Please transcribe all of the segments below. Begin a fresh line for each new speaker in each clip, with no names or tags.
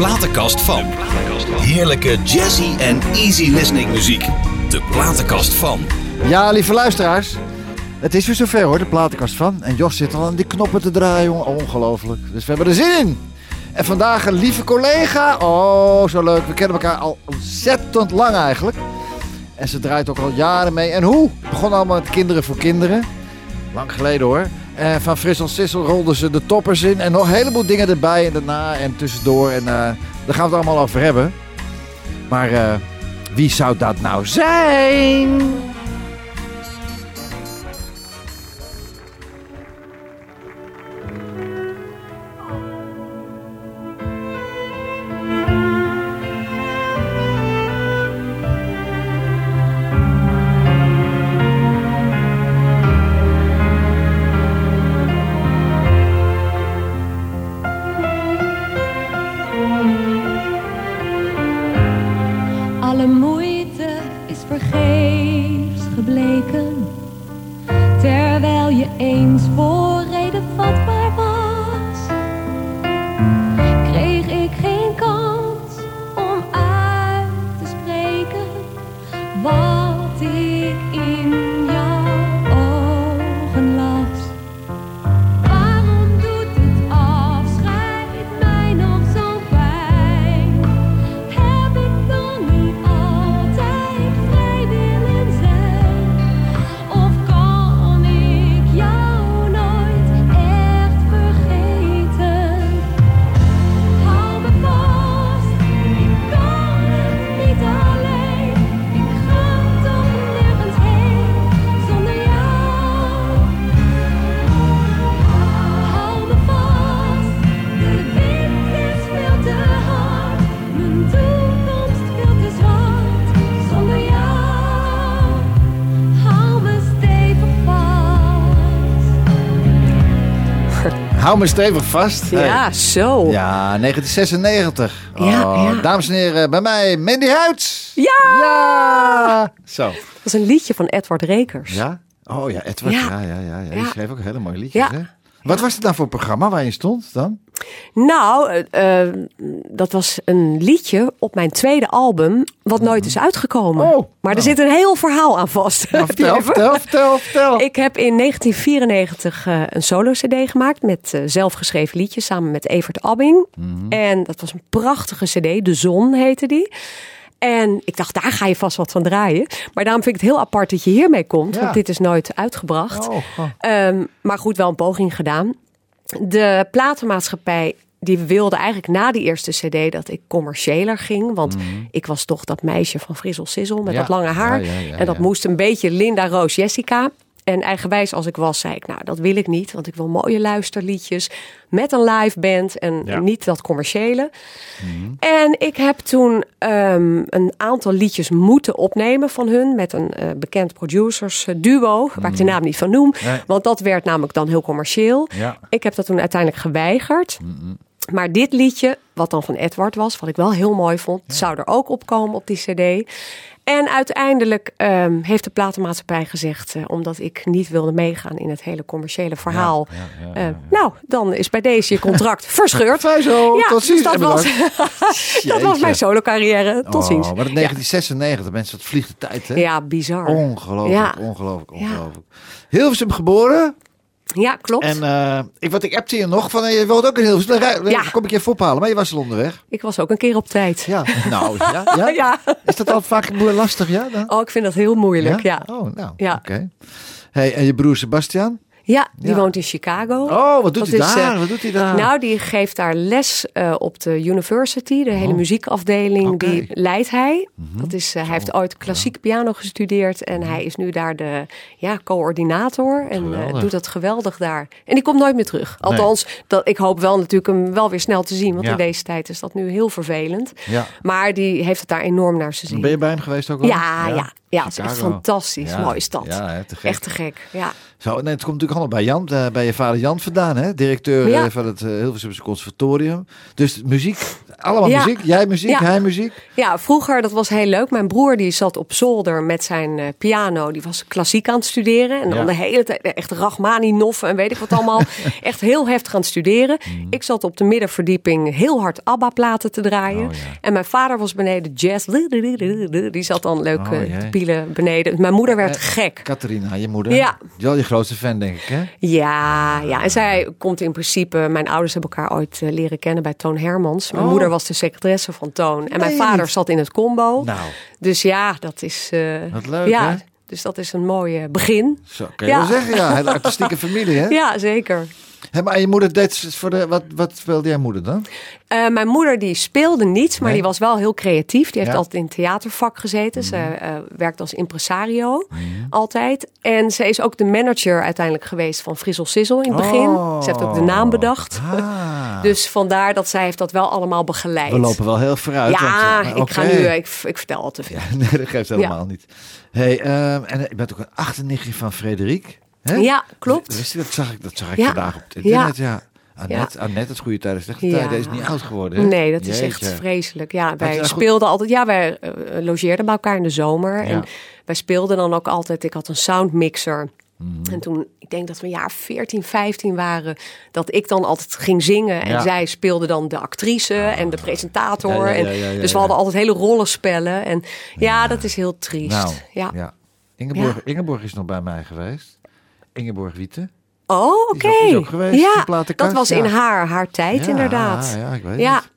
platenkast van. Heerlijke jazzy en easy listening muziek. De platenkast van.
Ja, lieve luisteraars. Het is weer zover hoor, de platenkast van. En Jos zit al aan die knoppen te draaien, jongen. Ongelooflijk. Dus we hebben er zin in. En vandaag een lieve collega. Oh, zo leuk. We kennen elkaar al ontzettend lang eigenlijk. En ze draait ook al jaren mee. En hoe? Begon allemaal met Kinderen voor Kinderen. Lang geleden hoor. En van Frissel Sissel rolden ze de toppers in. En nog een heleboel dingen erbij en daarna en tussendoor. En eh, daar gaan we het allemaal over hebben. Maar eh, wie zou dat nou zijn?
Hou me stevig vast.
Hey.
Ja, zo.
Ja, 1996.
Ja,
Oh,
ja.
Dames en heren, bij mij Mandy Huids.
Ja!
Ja! Zo.
Dat is een liedje van Edward Rekers.
Ja? Oh ja, Edward. Ja,
Ja.
ja, ja. Ja. schreef ook hele mooie liedjes,
Ja.
hè? Wat was het dan voor programma waar je stond dan?
Nou, eh, eh, dat was een liedje op mijn tweede album, wat nooit is uitgekomen.
Oh,
maar er
nou.
zit een heel verhaal aan vast.
Nou,
je
vertel, vertel, vertel, vertel.
Ik heb in 1994 eh, een solo-cd gemaakt met zelfgeschreven liedjes samen met Evert Abbing.
Mhm.
En dat was een prachtige cd, De Zon heette die. En ik dacht, daar ga je vast wat van draaien. Maar daarom vind ik het heel apart dat je hiermee komt,
Ja.
want dit is nooit uitgebracht.
Oh, oh.
Ehm, maar goed, wel een poging gedaan. De platenmaatschappij die wilde eigenlijk na die eerste cd dat ik commerciëler ging. Want ik was toch dat meisje van Frizzle Sizzle met
Mhm. Ja.
dat lange haar.
Ja, ja, ja,
en dat moest een beetje Linda Roos Jessica. En eigenwijs als ik was, zei ik, nou dat wil ik niet. Want ik wil mooie luisterliedjes met een live band en
Ja.
niet dat commerciële. En ik heb toen ehm, een aantal liedjes moeten opnemen van hun met een eh, bekend producers eh, duo, waar ik de naam niet van noem.
Nee.
Want dat werd namelijk dan heel commercieel.
Ja.
Ik heb dat toen uiteindelijk geweigerd. Maar dit liedje, wat dan van Edward was, wat ik wel heel mooi vond, zou er ook opkomen op die CD. En uiteindelijk ehm, heeft de platenmaatschappij gezegd, eh, omdat ik niet wilde meegaan in het hele commerciële verhaal.
ja, ja, ja,
eh, nou, dan is bij deze je contract verscheurd.
Fijn zo,
Ja,
tot ziens.
dus dat
en
was,
bedankt.
dat was mijn solo carrière. Tot
Oh,
ziens.
maar dat 1996, mensen, dat vliegt de tijd, hè?
Ja, bizar.
Ongelooflijk, ongelooflijk, ongelooflijk. Hilversum geboren.
Ja, klopt.
En eh, ik, wat ik appte je nog van, eh, je woont ook in Hilversum. Dan
Ja.
kom ik je even ophalen, maar je was al onderweg.
Ik was ook een keer op tijd.
Ja, nou, ja, ja?
Ja.
Is dat altijd vaak lastig, ja? Dan?
Oh, ik vind dat heel moeilijk. Ja, ja.
Oh, nou,
Ja.
oké. Hey, en je broer Sebastian?
Die
Ja.
woont in Chicago.
Oh, wat doet
Dat
hij
is,
daar?
eh,
wat doet hij daar?
Nou, die geeft daar les eh, op de university. De hele
Oh.
muziekafdeling.
Mhm.
die leidt hij. Dat is, eh, hij heeft ooit klassiek piano gestudeerd. En hij is nu daar de ja, coördinator. En doet dat geweldig daar. En die komt nooit meer terug. Althans, dat, ik hoop wel natuurlijk hem wel weer snel te zien. Want
Ja.
in deze tijd is dat nu heel vervelend. Maar die heeft het daar enorm naar zijn zin.
Ben je bij hem geweest ook al?
Ja, ja, ja. het is echt fantastisch.
Hè, te gek.
Echt te gek. Ja.
Zo, nee, het komt natuurlijk allemaal bij Jan, eh, bij je vader Jan vandaan, hè? directeur
Ja.
eh, van het eh, Hilversumse Conservatorium. Dus muziek allemaal
Ja.
muziek. Jij muziek,
Ja.
hij muziek.
Ja, vroeger, dat was heel leuk. Mijn broer die zat op zolder met zijn eh, piano. Die was klassiek aan het studeren. En dan
Ja.
de hele tijd eh, echt Rachmaninoff en weet ik wat allemaal. echt heel heftig aan het studeren.
Mhm.
Ik zat op de middenverdieping heel hard ABBA-platen te draaien.
Oh, ja.
En mijn vader was beneden jazz. Die zat dan leuk
Oh,
eh, te pielen beneden. Mijn moeder werd
Eh,
gek.
Catharina, je moeder.
Ja.
Wel je grootste fan, denk ik, hè?
Ja, ja, en zij komt in principe. Mijn ouders hebben elkaar ooit leren kennen bij Toon Hermans. Mijn
Oh.
moeder was de secretaresse van Toon. En mijn vader
niet.
zat in het combo.
Nou,
Dus ja, dat is. eh,
Wat leuk,
ja,
hè?
Dus dat is een mooi eh, begin.
zo kan je
Ja.
wel zeggen, ja. Hele artistieke familie, hè?
Ja, zeker.
Maar je moeder deed voor de... Wat, wat speelde jij moeder dan?
Eh, mijn moeder die speelde niet, maar
Nee.
die was wel heel creatief. Die heeft
Ja.
altijd in het theatervak gezeten. Ze
Mhm.
eh, werkt als impresario altijd. En ze is ook de manager uiteindelijk geweest van Frizzle Sizzle in het begin.
Oh.
Ze heeft ook de naam bedacht.
Ah.
Dus vandaar dat zij heeft dat wel allemaal begeleid.
We lopen wel heel vooruit.
ja,
want, eh,
ik ga nu, ik, ik vertel al te veel.
Ja, nee, dat geeft helemaal niet. Hey, ehm, en je bent ook een achternichtje van Frederik. Hè?
Ja, klopt.
Wist je, dat zag ik, dat zag ik
Ja.
vandaag op het internet, ja. Annette,
Ja.
Annette, het goede tijden, slechte
Ja.
tijden, is niet oud geworden. hè?
Nee, dat is echt vreselijk. Ja, wij
goed-
speelden altijd. Ja, wij eh, logeerden bij elkaar in de zomer.
Ja.
En wij speelden dan ook altijd. Ik had een soundmixer.
Mhm.
En toen, ik denk dat we een jaar 14, 15 waren, dat ik dan altijd ging zingen. En zij speelde dan de actrice en de presentator. En, dus we hadden altijd hele rollenspellen. En ja, dat is heel triest.
Nou,
ja.
Ingeborg, Ingeborg is nog bij mij geweest. Ingeborg Wieten.
Oh, oké.
die
Ja, dat was
ja.
in haar, haar tijd
Ja,
inderdaad.
Ja, ik weet
Ja.
het.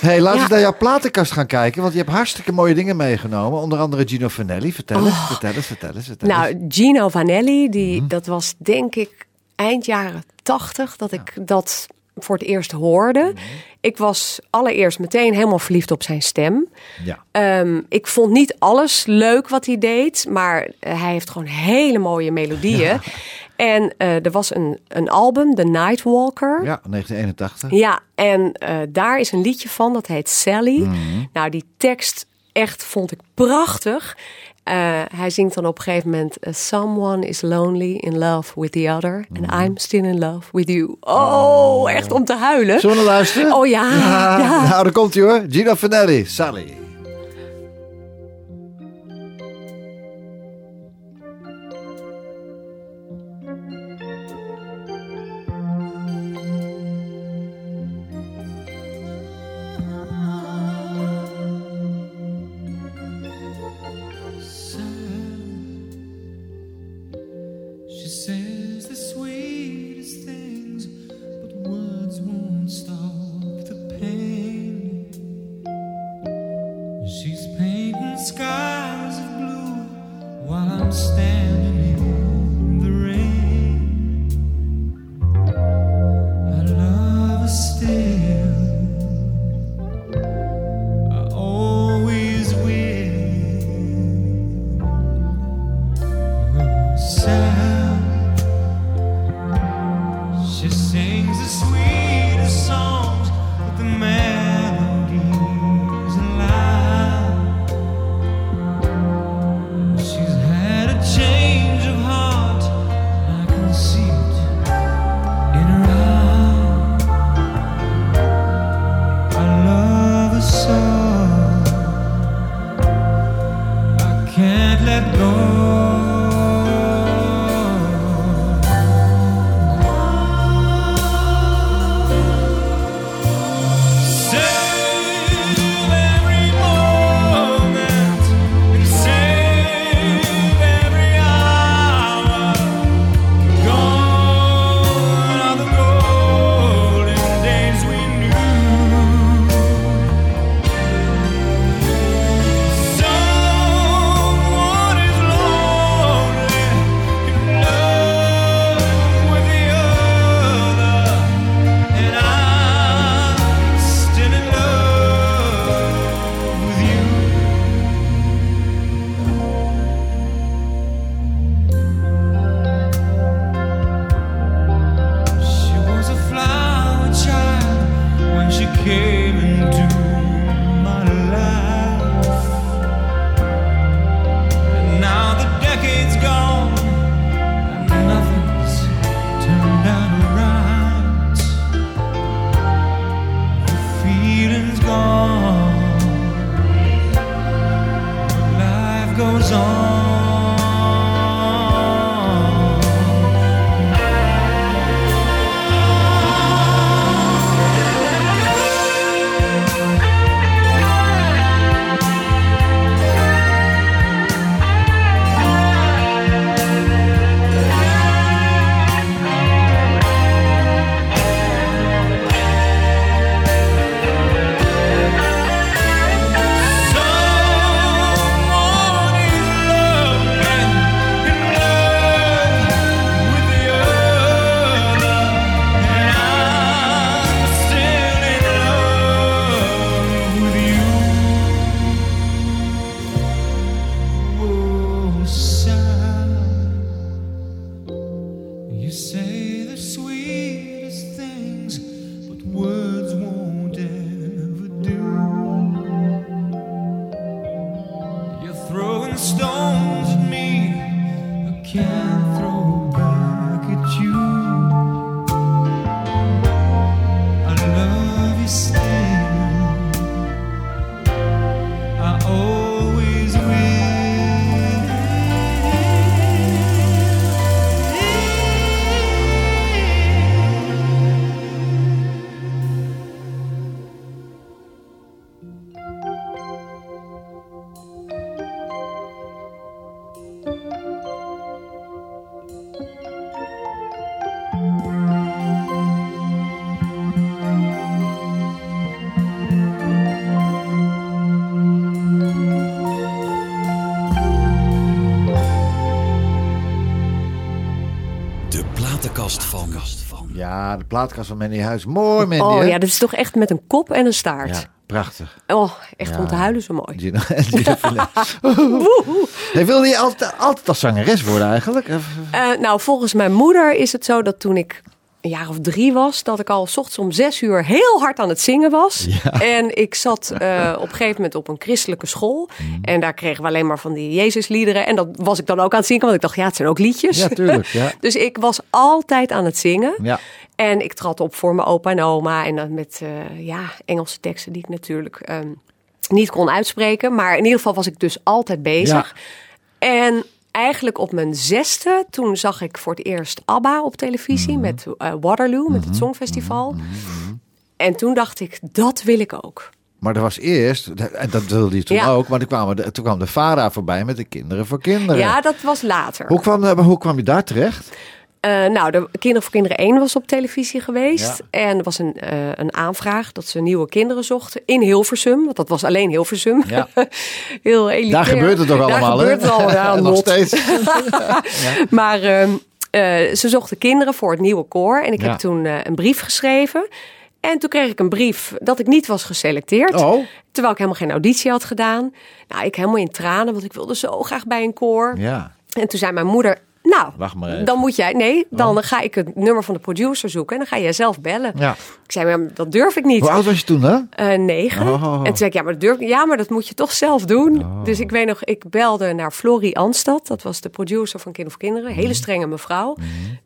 Hey, laten we naar jouw platenkast gaan kijken, want je hebt hartstikke mooie dingen meegenomen. Onder andere Gino Vanelli. Vertel eens, vertel eens, vertel eens. Vertel eens.
Oh. Nou, Gino Vanelli, die,
Mhm.
dat was denk ik eind jaren tachtig dat ik dat voor het eerst hoorde.
Mhm.
Ik was allereerst meteen helemaal verliefd op zijn stem.
ja.
Ehm, ik vond niet alles leuk wat hij deed, maar eh, hij heeft gewoon hele mooie melodieën. En eh, er was een, een album, The Nightwalker.
ja, 1981.
Ja, en eh, daar is een liedje van, dat heet Sally. Nou, die tekst echt vond ik prachtig. Eh, hij zingt dan op een gegeven moment... Someone is lonely in love with the other. And I'm still in love with you. Oh, echt om te huilen.
Zullen we luisteren?
Oh ja,
Ja,
ja.
Nou, daar komt hij hoor. Gino Vanelli, Sally. Ja, de plaatkast van Mandy Huis. Mooi, Mandy.
Oh
hè?
ja, dat is toch echt met een kop en een staart.
Ja, prachtig.
Oh, echt
Ja.
om te huilen zo mooi.
Gina, Gina Hey, wilde je altijd, altijd als zangeres worden eigenlijk?
Eh, nou, volgens mijn moeder is het zo dat toen ik een jaar of drie was, dat ik al 's ochtends om zes uur heel hard aan het zingen was. En ik zat eh, op een gegeven moment op een christelijke school.
Mm.
En daar kregen we alleen maar van die Jezusliederen. En dat was ik dan ook aan het zingen, want ik dacht, ja, het zijn ook liedjes.
Ja, tuurlijk. Ja.
Dus ik was altijd aan het zingen.
Ja.
En ik trad op voor mijn opa en oma. En dan met eh, ja, Engelse teksten die ik natuurlijk ehm, niet kon uitspreken. Maar in ieder geval was ik dus altijd bezig. En eigenlijk op mijn zesde, toen zag ik voor het eerst ABBA op televisie
Mhm.
met eh, Waterloo, met het Songfestival. En toen dacht ik, dat wil ik ook.
Maar er was eerst, en dat wilde je toen
Ja.
ook, maar toen kwam, de, toen kwam de VARA voorbij met de kinderen voor kinderen.
Ja, dat was later.
Hoe kwam, eh, hoe kwam je daar terecht?
Eh, nou, de Kinderen voor Kinderen 1 was op televisie geweest.
Ja.
En er was een, eh, een aanvraag dat ze nieuwe kinderen zochten in Hilversum. Want dat was alleen Hilversum.
Ja.
Heel elitair.
Daar gebeurt het toch
Daar
allemaal,
gebeurt het al, ja,
Nog steeds.
Maar ehm, eh, ze zochten kinderen voor het nieuwe koor. En ik
Ja.
heb toen een brief geschreven. En toen kreeg ik een brief dat ik niet was geselecteerd.
Oh,
Terwijl ik helemaal geen auditie had gedaan. Nou, ik helemaal in tranen, want ik wilde zo graag bij een koor.
ja.
En toen zei mijn moeder, nou,
Wacht maar even.
dan moet jij, nee, dan ga ik het nummer van de producer zoeken en dan ga jij zelf bellen.
ja.
Ik zei, maar dat durf ik niet.
Hoe oud was je toen, hè?
Eh, negen.
Oh.
En toen zei ik, ja maar, dat durf, ik- ja, maar dat moet je toch zelf doen. Dus ik weet nog, ik belde naar Florie Anstad. Dat was de producer van Kind of Kinderen. Hele strenge mevrouw.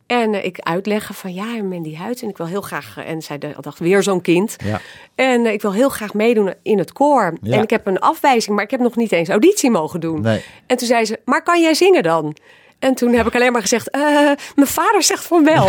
En eh, ik uitleggen van, ja, Mandy Huid. En ik wil heel graag, en zij dacht, weer zo'n kind.
Ja.
En eh, ik wil heel graag meedoen in het koor.
Ja.
En ik heb een afwijzing, maar ik heb nog niet eens auditie mogen doen.
Nee.
En toen zei ze, maar kan jij zingen dan? En toen heb ik alleen maar gezegd, eh, mijn vader zegt van wel.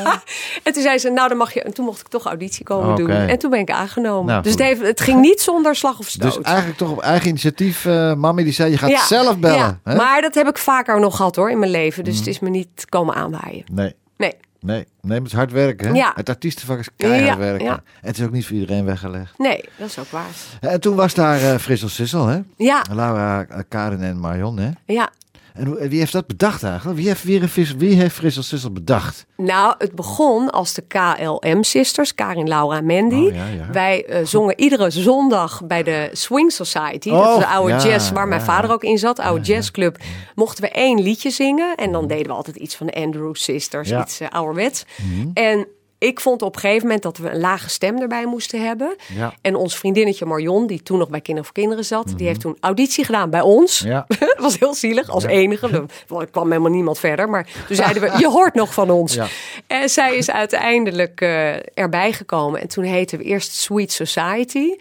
en toen zei ze, nou dan mag je. En toen mocht ik toch auditie komen doen. En toen ben ik aangenomen.
Nou,
dus het, heeft, het ging niet zonder slag of stoot.
Dus eigenlijk toch op eigen initiatief, eh mami die zei, je gaat
Ja,
zelf bellen.
ja.
hè?
Maar dat heb ik vaker nog gehad hoor in mijn leven. Dus het is me niet komen aanwaaien.
Nee,
Nee.
nee, nee, het is hard werken. Hè?
Ja.
Het artiestenvak is keihard
Ja,
werken.
ja.
En het is ook niet voor iedereen weggelegd.
Nee, dat is ook waar.
En toen was daar eh Frissel Sissel, hè?
Ja,
Laura, Karin en Marion, hè?
ja.
En wie heeft dat bedacht eigenlijk? Wie heeft, wie heeft, wie heeft Frissel Sissel bedacht?
Nou, het begon als de KLM-sisters, Karin, Laura en Mandy.
Oh, ja, ja.
Wij eh, zongen iedere zondag bij de Swing Society. dat
Oh,
is de oude
ja,
jazz waar mijn vader ook in zat. Oude jazzclub. Mochten we één liedje zingen. En dan deden we altijd iets van de Andrew Sisters. Iets eh, ouderwets.
Mhm.
En ik vond op een gegeven moment dat we een lage stem erbij moesten hebben.
Ja.
En ons vriendinnetje Marion, die toen nog bij Kinderen voor Kinderen zat. Die heeft toen auditie gedaan bij ons.
Mhm. Ja.
Dat was heel zielig, als enige. Er kwam helemaal niemand verder. Maar toen zeiden we, je hoort nog van ons.
Ja.
En zij is uiteindelijk eh, erbij gekomen. En toen heette we eerst Sweet Society.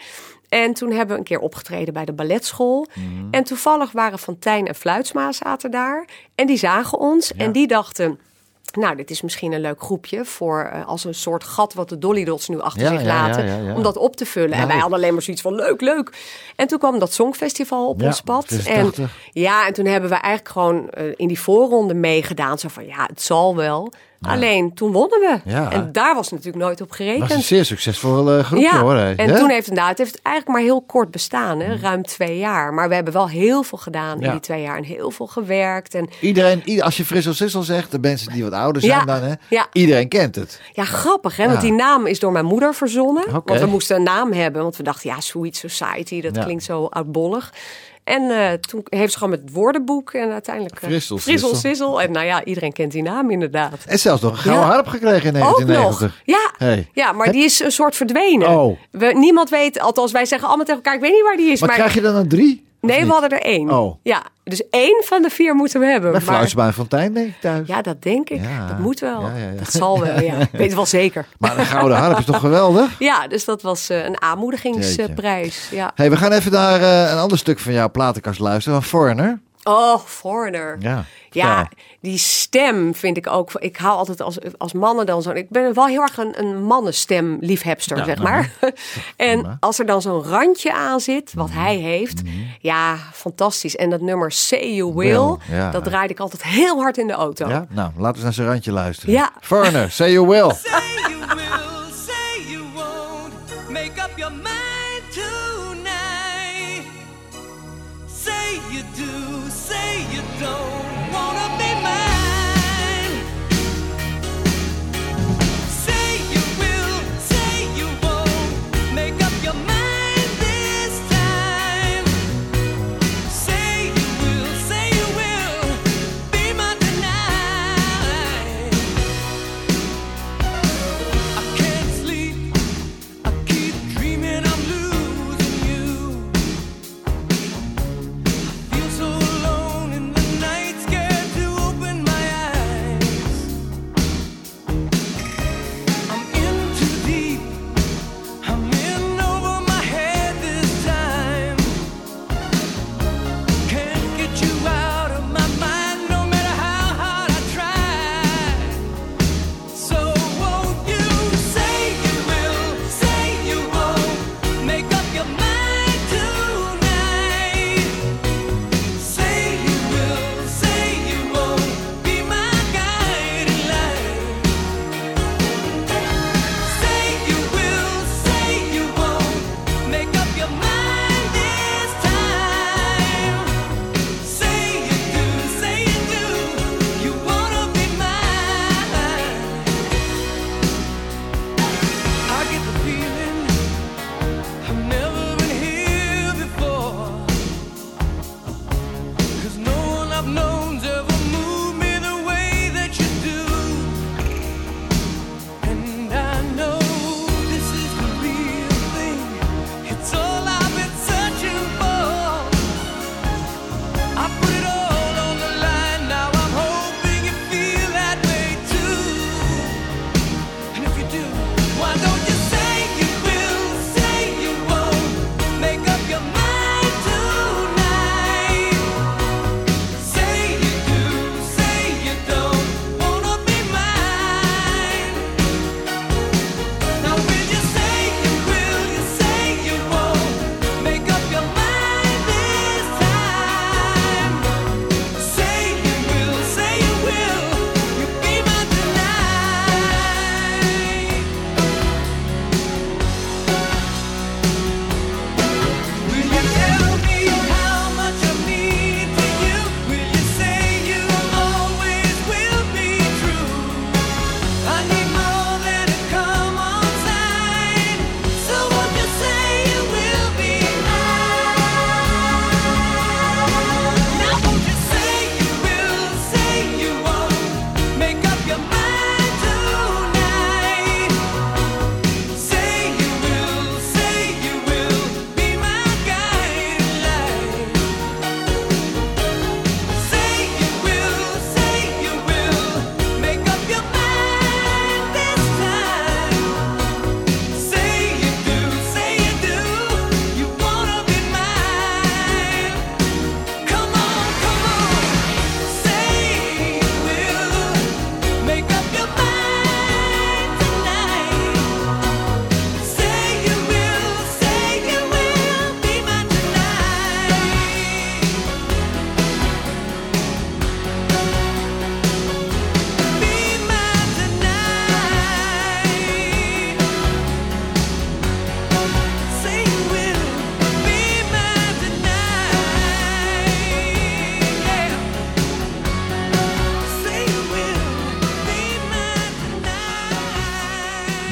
En toen hebben we een keer opgetreden bij de balletschool.
Mhm.
En toevallig waren Fantijn en Fluitsma zaten daar. En die zagen ons. En die dachten... Nou, dit is misschien een leuk groepje voor eh, als een soort gat wat de Dolly Dots nu achter
Ja,
zich laten.
ja, ja.
Om dat op te vullen. En wij hadden alleen maar zoiets van leuk, leuk. En toen kwam dat Songfestival op ons pad. En,
86.
ja, en toen hebben we eigenlijk gewoon eh, in die voorronde meegedaan. Zo van ja, het zal wel. Alleen toen wonnen we.
Ja.
En daar was natuurlijk nooit op
Dat was een
gerekend.
zeer succesvol eh, groepje, hoor. hè?
en toen heeft inderdaad, het heeft eigenlijk maar heel kort bestaan, hè? ruim twee jaar. Maar we hebben wel heel veel gedaan in die twee jaar en heel veel gewerkt. En
Iedereen, ieder- als je Frissel Sissel zegt, de mensen die wat ouder zijn
Ja,
dan, hè?
ja.
Iedereen kent het.
ja, grappig hè, want die naam is door mijn moeder verzonnen. Want we moesten een naam hebben, want we dachten, ja, Sweet Society, dat klinkt zo oudbollig. En eh, toen heeft ze gewoon met het woordenboek en uiteindelijk eh,
Frissel
Frissel
Sissel.
En nou ja, iedereen kent die naam inderdaad.
En zelfs nog een gouden
Ja.
harp gekregen in
Ook
1990.
nog. Ja,
Hey.
ja maar die is een soort verdwenen.
Oh.
We, niemand weet, althans wij zeggen allemaal tegen elkaar, ik weet niet waar die is.
Maar,
Maar,
krijg je dan een drie?
Nee, we hadden er één.
Oh.
Ja, dus één van de vier moeten we hebben. Een
Fluis maar... bij Fontijn, denk ik thuis.
Ja, dat denk ik. Dat moet wel. Dat zal wel, ja. Ik weet het wel zeker.
Maar een gouden harp is toch geweldig?
Ja, dus dat was eh, een aanmoedigingsprijs. Ja.
Hey, we gaan even naar eh, een ander stuk van jouw platenkast luisteren. Van Foreigner.
Oh, Foreigner.
Ja.
ja. Die stem vind ik ook. Ik hou altijd als, als mannen dan zo'n. Ik ben wel heel erg een, een mannenstem liefhebster, zeg
nou,
maar. En als er dan zo'n randje aan zit, wat mhm, hij heeft. Mhm. Ja, fantastisch. En dat nummer Say You Will, dat draaide ik altijd heel hard in de auto.
Ja, nou, laten we naar zijn randje luisteren.
Ja.
Foreigner, Say You Will.
Say you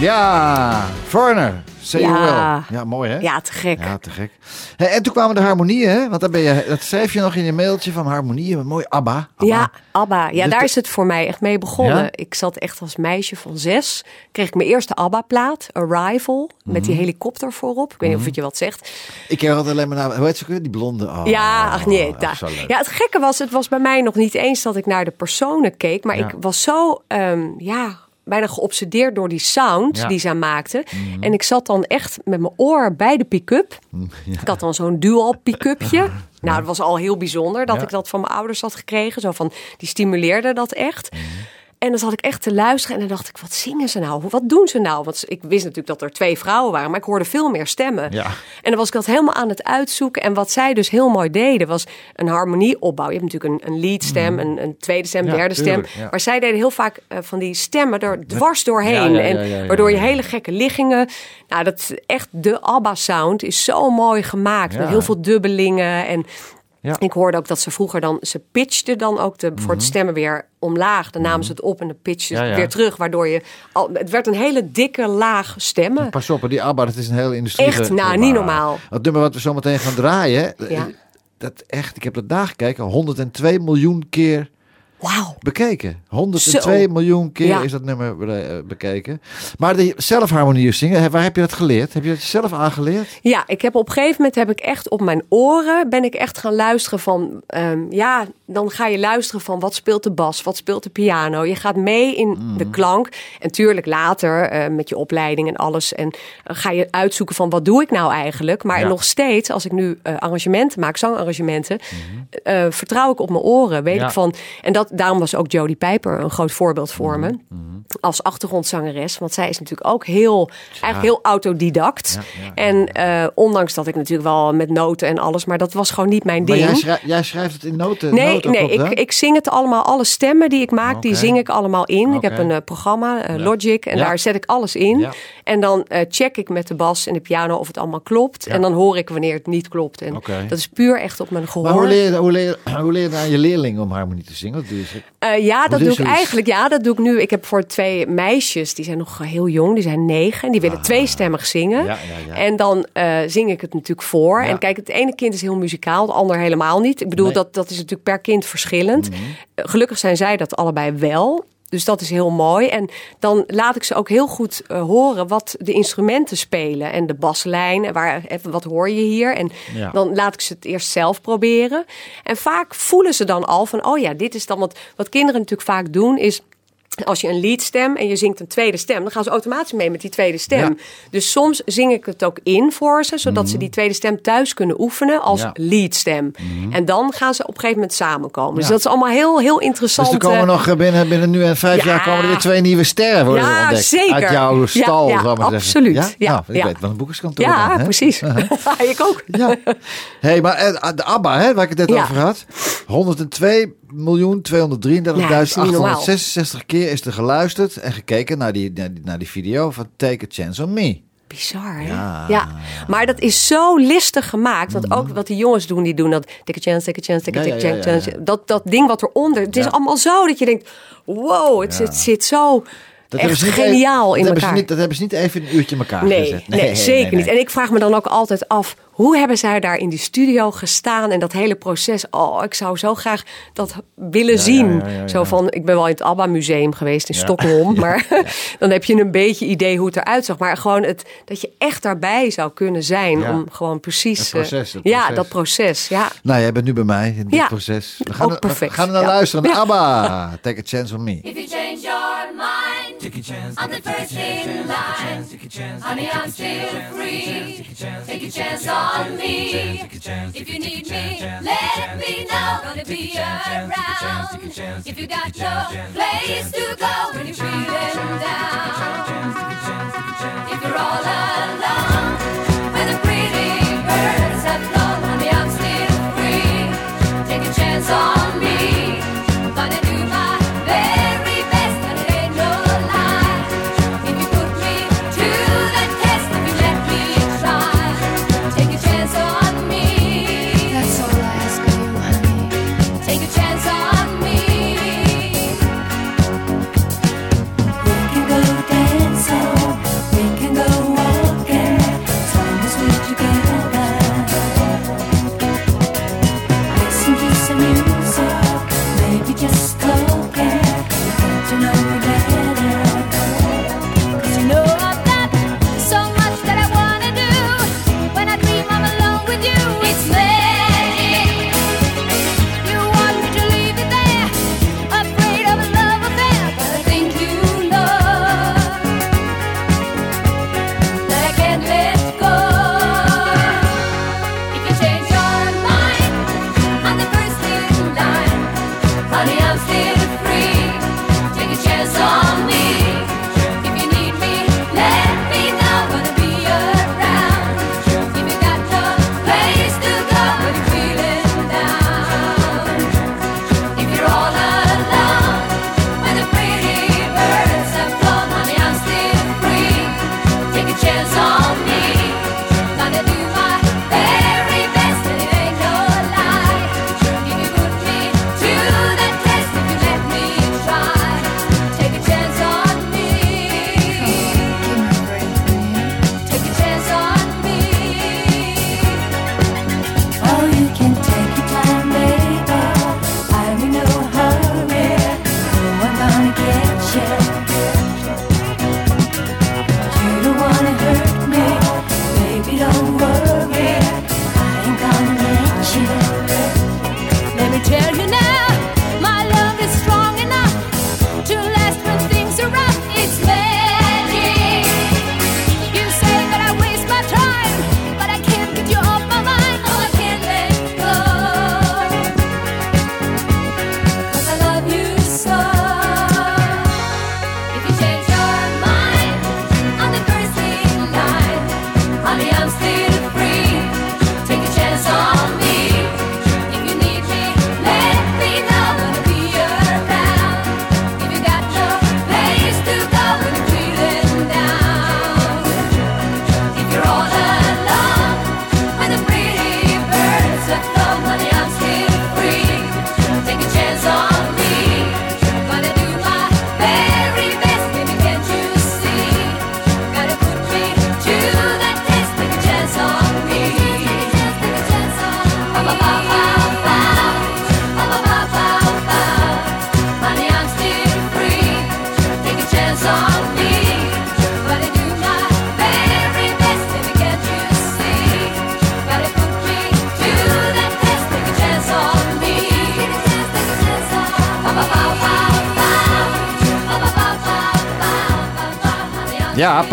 Ja, Foreigner. Say
ja.
Ja, mooi hè?
Ja, te gek.
Ja, te gek. en toen kwamen de harmonieën, hè? Want daar ben je, dat schreef je nog in je mailtje van harmonieën. Mooi ABBA. ABBA.
Ja, ABBA. Ja,
dus
daar is het voor mij echt mee begonnen. Ik zat echt als meisje van zes. Kreeg ik mijn eerste ABBA-plaat, Arrival. Met die mhm. helikopter voorop. Ik weet niet of mhm. het je wat zegt.
Ik ken altijd alleen maar naar, hoe heet ze Die blonde. Oh,
ja,
ach Oh,
ja, het gekke was, het was bij mij nog niet eens dat ik naar de personen keek. Maar ik was zo, ehm, ja bijna geobsedeerd door die sound
Ja. Mhm.
die zij maakte. En ik zat dan echt met mijn oor bij de pick-up. Ik had dan zo'n dual pick-upje. Nou, dat was al heel bijzonder dat ik dat van mijn ouders had gekregen. Zo van, die stimuleerde dat echt.
Mhm.
En dan zat ik echt te luisteren en dan dacht ik, wat zingen ze nou? Wat doen ze nou? Want ik wist natuurlijk dat er twee vrouwen waren, maar ik hoorde veel meer stemmen.
Ja.
En dan was ik dat helemaal aan het uitzoeken. En wat zij dus heel mooi deden, was een harmonieopbouw. Je hebt natuurlijk een, een leadstem, een, een tweede stem.
Ja,
derde
tuurlijk,
stem.
ja.
Maar zij deden heel vaak eh, van die stemmen er dwars doorheen. En waardoor je hele gekke liggingen. Nou, dat echt de ABBA-sound is zo mooi gemaakt. Met heel veel dubbelingen. En
Ja.
ik hoorde ook dat ze vroeger dan, ze pitchten dan ook de, voor het stemmen weer omlaag. Dan namen ze het op en dan pitchten ze
Mhm. Ja,
het
ja.
weer terug. Waardoor je, al, het werd een hele dikke laag stemmen.
Pas op, die ABBA, dat is een hele industrie.
Echt, nou, niet normaal.
Het nummer wat we zo meteen gaan draaien,
Ja.
dat echt, ik heb dat daar gekeken, 102 miljoen keer
Wauw.
bekeken. 102
Zo.
miljoen keer
Ja.
is dat nummer eh, bekeken. Maar de zelfharmonieën zingen, waar heb je dat geleerd? Heb je dat zelf aangeleerd?
Ja, ik heb op een gegeven moment heb ik echt op mijn oren ben ik echt gaan luisteren van ehm, ja, dan ga je luisteren van wat speelt de bas, wat speelt de piano. Je gaat mee in
Mm.
de klank en tuurlijk later eh, met je opleiding en alles en eh, ga je uitzoeken van wat doe ik nou eigenlijk. Maar
Ja.
nog steeds als ik nu eh, arrangementen maak, zangarrangementen, eh, vertrouw ik op mijn oren. Weet
Mhm. Ja.
ik van en dat daarom was ook Jodie Piper een groot voorbeeld voor
Mhm.
me als achtergrondzangeres, want zij is natuurlijk ook heel eigenlijk heel autodidact.
Ja, ja, ja,
En eh, ondanks dat ik natuurlijk wel met noten en alles, maar dat was gewoon niet mijn
Maar
ding.
jij, schrij- jij schrijft het in noten.
Nee,
noten
nee
op,
ik, ik zing het allemaal. Alle stemmen die ik maak, die zing ik allemaal in. Ik heb een eh, programma, eh. Logic, en daar zet ik alles in. En dan check ik met de bas en de piano of het allemaal klopt. En dan hoor ik wanneer het niet klopt. En dat is puur echt op mijn gehoor.
Maar hoe leer, je, hoe, leer, hoe leer je aan je leerlingen om harmonie te zingen?
Eh, ja, dat doe ik eigenlijk. Ja, dat doe ik nu. Ik heb voor twee meisjes, die zijn nog heel jong, die zijn negen. En die willen tweestemmig zingen.
Ah. Ja, ja, ja.
En dan eh, zing ik het natuurlijk voor. En kijk, het ene kind is heel muzikaal, het ander helemaal niet. Ik bedoel,
Nee. Mhm.
dat, dat is natuurlijk per kind verschillend. Eh, gelukkig zijn zij dat allebei wel. Dus dat is heel mooi. En dan laat ik ze ook heel goed eh, horen wat de instrumenten spelen. En de baslijn, en waar, even, wat hoor je hier? En
Ja.
dan laat ik ze het eerst zelf proberen. En vaak voelen ze dan al van, oh ja, dit is dan wat, wat kinderen natuurlijk vaak doen, is als je een leadstem en je zingt een tweede stem, dan gaan ze automatisch mee met die tweede stem.
Ja.
Dus soms zing ik het ook in voor ze, zodat ze die tweede stem thuis kunnen oefenen als
Ja.
leadstem. En dan gaan ze op een gegeven moment samenkomen. Dus
Ja.
dat is allemaal heel, heel
Dus
interessant.
er komen
eh,
nog eh, binnen, binnen nu en vijf
Ja.
jaar komen er weer twee nieuwe sterren worden
Ja,
ontdekt.
zeker.
Uit jouw stal,
Ja, ja,
maar
absoluut.
zeggen.
Ja,
nou, ik
ja.
weet wat een boekerskantoor
ja,
dan, hè?
precies. ik ook.
Ja. hey, maar eh, de ABBA, hè, waar ik het net
Ja.
over had. 102 miljoen 233.866
Ja, dat is niet normaal.
keer is er geluisterd en gekeken naar die, naar die, naar die video van Take a Chance on Me.
Bizar, hè?
Ja.
Ja. Maar dat is zo listig gemaakt. Want ook wat die jongens doen, die doen dat... Take a chance, take a chance, take a
Ja,
take
ja,
a
ja,
chance. Dat, dat ding wat eronder. Het is allemaal zo dat je denkt... Wow, het, het zit zo
hebben
echt
ze niet
geniaal
even-
in
dat hebben ze
elkaar.
niet- dat hebben ze niet even een uurtje in elkaar
Nee,
gezet.
nee, zeker niet. En ik vraag me dan ook altijd af, hoe hebben zij daar in die studio gestaan en dat hele proces? Oh, ik zou zo graag dat willen zien.
ja, ja, ja.
Zo van, ik ben wel in het ABBA museum geweest in
Ja.
Stockholm, maar dan heb je een beetje idee hoe het eruit zag. Maar gewoon het, dat je echt daarbij zou kunnen zijn
Ja.
om gewoon precies...
Het proces,
eh, Ja, dat proces, ja.
Nou, jij bent nu bij mij in dit proces. We
Ook
gaan, er, we
perfect,
gaan er naar
ja.
luisteren.
Ja.
ABBA, Take a Chance on Me.
If you change your mind, I'm the first in line. Honey, I'm still free. Take a chance on me. If you need me, let me know. Gonna be around. If you got no place to go when you're feeling down. If you're all alone,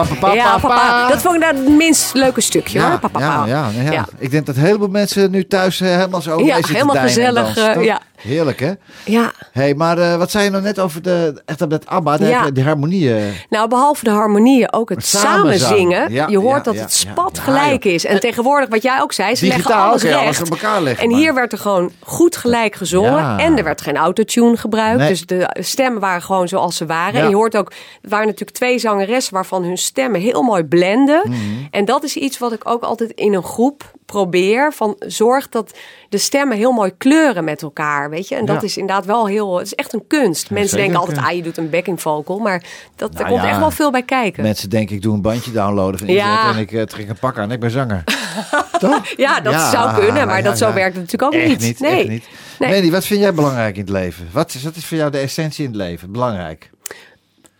papa, papa,
ja,
papa.
Dat vond ik nou het minst leuke stukje hoor. Papa,
ja,
papa.
ja, ja,
Ja.
Ik denk dat een heleboel mensen nu thuis eh, helemaal zo
Ja, helemaal gezellig, eh, ja.
Heerlijk, hè?
Ja.
Hey, maar eh, wat zei je nou net over de, echt op dat ABBA, de,
Ja.
die harmonieën?
Nou, behalve de harmonieën, ook het samen zingen.
Ja,
je hoort
ja,
dat het spat gelijk is. En tegenwoordig, wat jij ook zei, ze leggen alles recht.
alles op elkaar leggen,
en
maar-
hier werd er gewoon goed gelijk gezongen. En er werd geen autotune gebruikt.
Nee.
Dus de stemmen waren gewoon zoals ze waren. En je hoort ook, er waren natuurlijk twee zangeressen waarvan hun stemmen heel mooi blenden.
Mhm.
En dat is iets wat ik ook altijd in een groep probeer. Van zorg dat de stemmen heel mooi kleuren met elkaar. Weet je? En dat
Ja.
is inderdaad wel heel, het is echt een kunst. Mensen denken altijd, ah, je doet een backing vocal. Maar dat,
Nou
er komt
ja.
echt wel veel bij kijken.
Mensen denken, ik doe een bandje downloaden van
Ja.
internet en ik eh, trek een pak aan. Ik ben zanger. Toch?
Ja, dat zou kunnen, maar dat zo werkt het natuurlijk ook
Echt
niet.
niet,
nee.
echt niet.
Nee.
Mandy, wat vind jij belangrijk in het leven? Wat is, wat is voor jou de essentie in het leven? Belangrijk.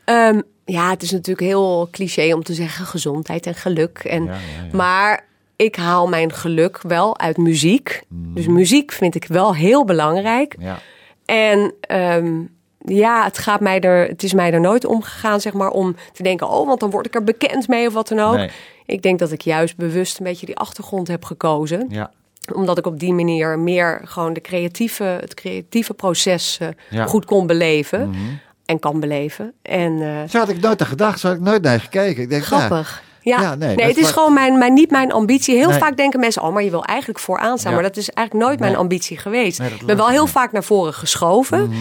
Ehm, ja, het is natuurlijk heel cliché om te zeggen gezondheid en geluk. En,
Ja, ja, ja.
Maar ik haal mijn geluk wel uit muziek.
Mm.
Dus muziek vind ik wel heel belangrijk.
Ja.
En ehm, ja, het, gaat mij er, het is mij er nooit om gegaan, zeg maar, om te denken... oh, want dan word ik er bekend mee of wat dan ook.
Nee.
Ik denk dat ik juist bewust een beetje die achtergrond heb gekozen.
Ja.
Omdat ik op die manier meer gewoon de creatieve, het creatieve proces eh,
Ja. Mhm.
goed kon beleven. En kan beleven. En eh,
Zo had ik nooit aan gedacht, zo had ik nooit naar gekeken. Ik denk,
grappig. Ja,
Ja, nee,
nee, het is gewoon mijn, mijn, niet mijn ambitie. Heel
Nee.
vaak denken mensen, oh, maar je wil eigenlijk vooraan staan.
Ja.
Maar dat is eigenlijk nooit mijn ambitie geweest. Ik ben wel heel.
Mhm.
vaak naar voren geschoven.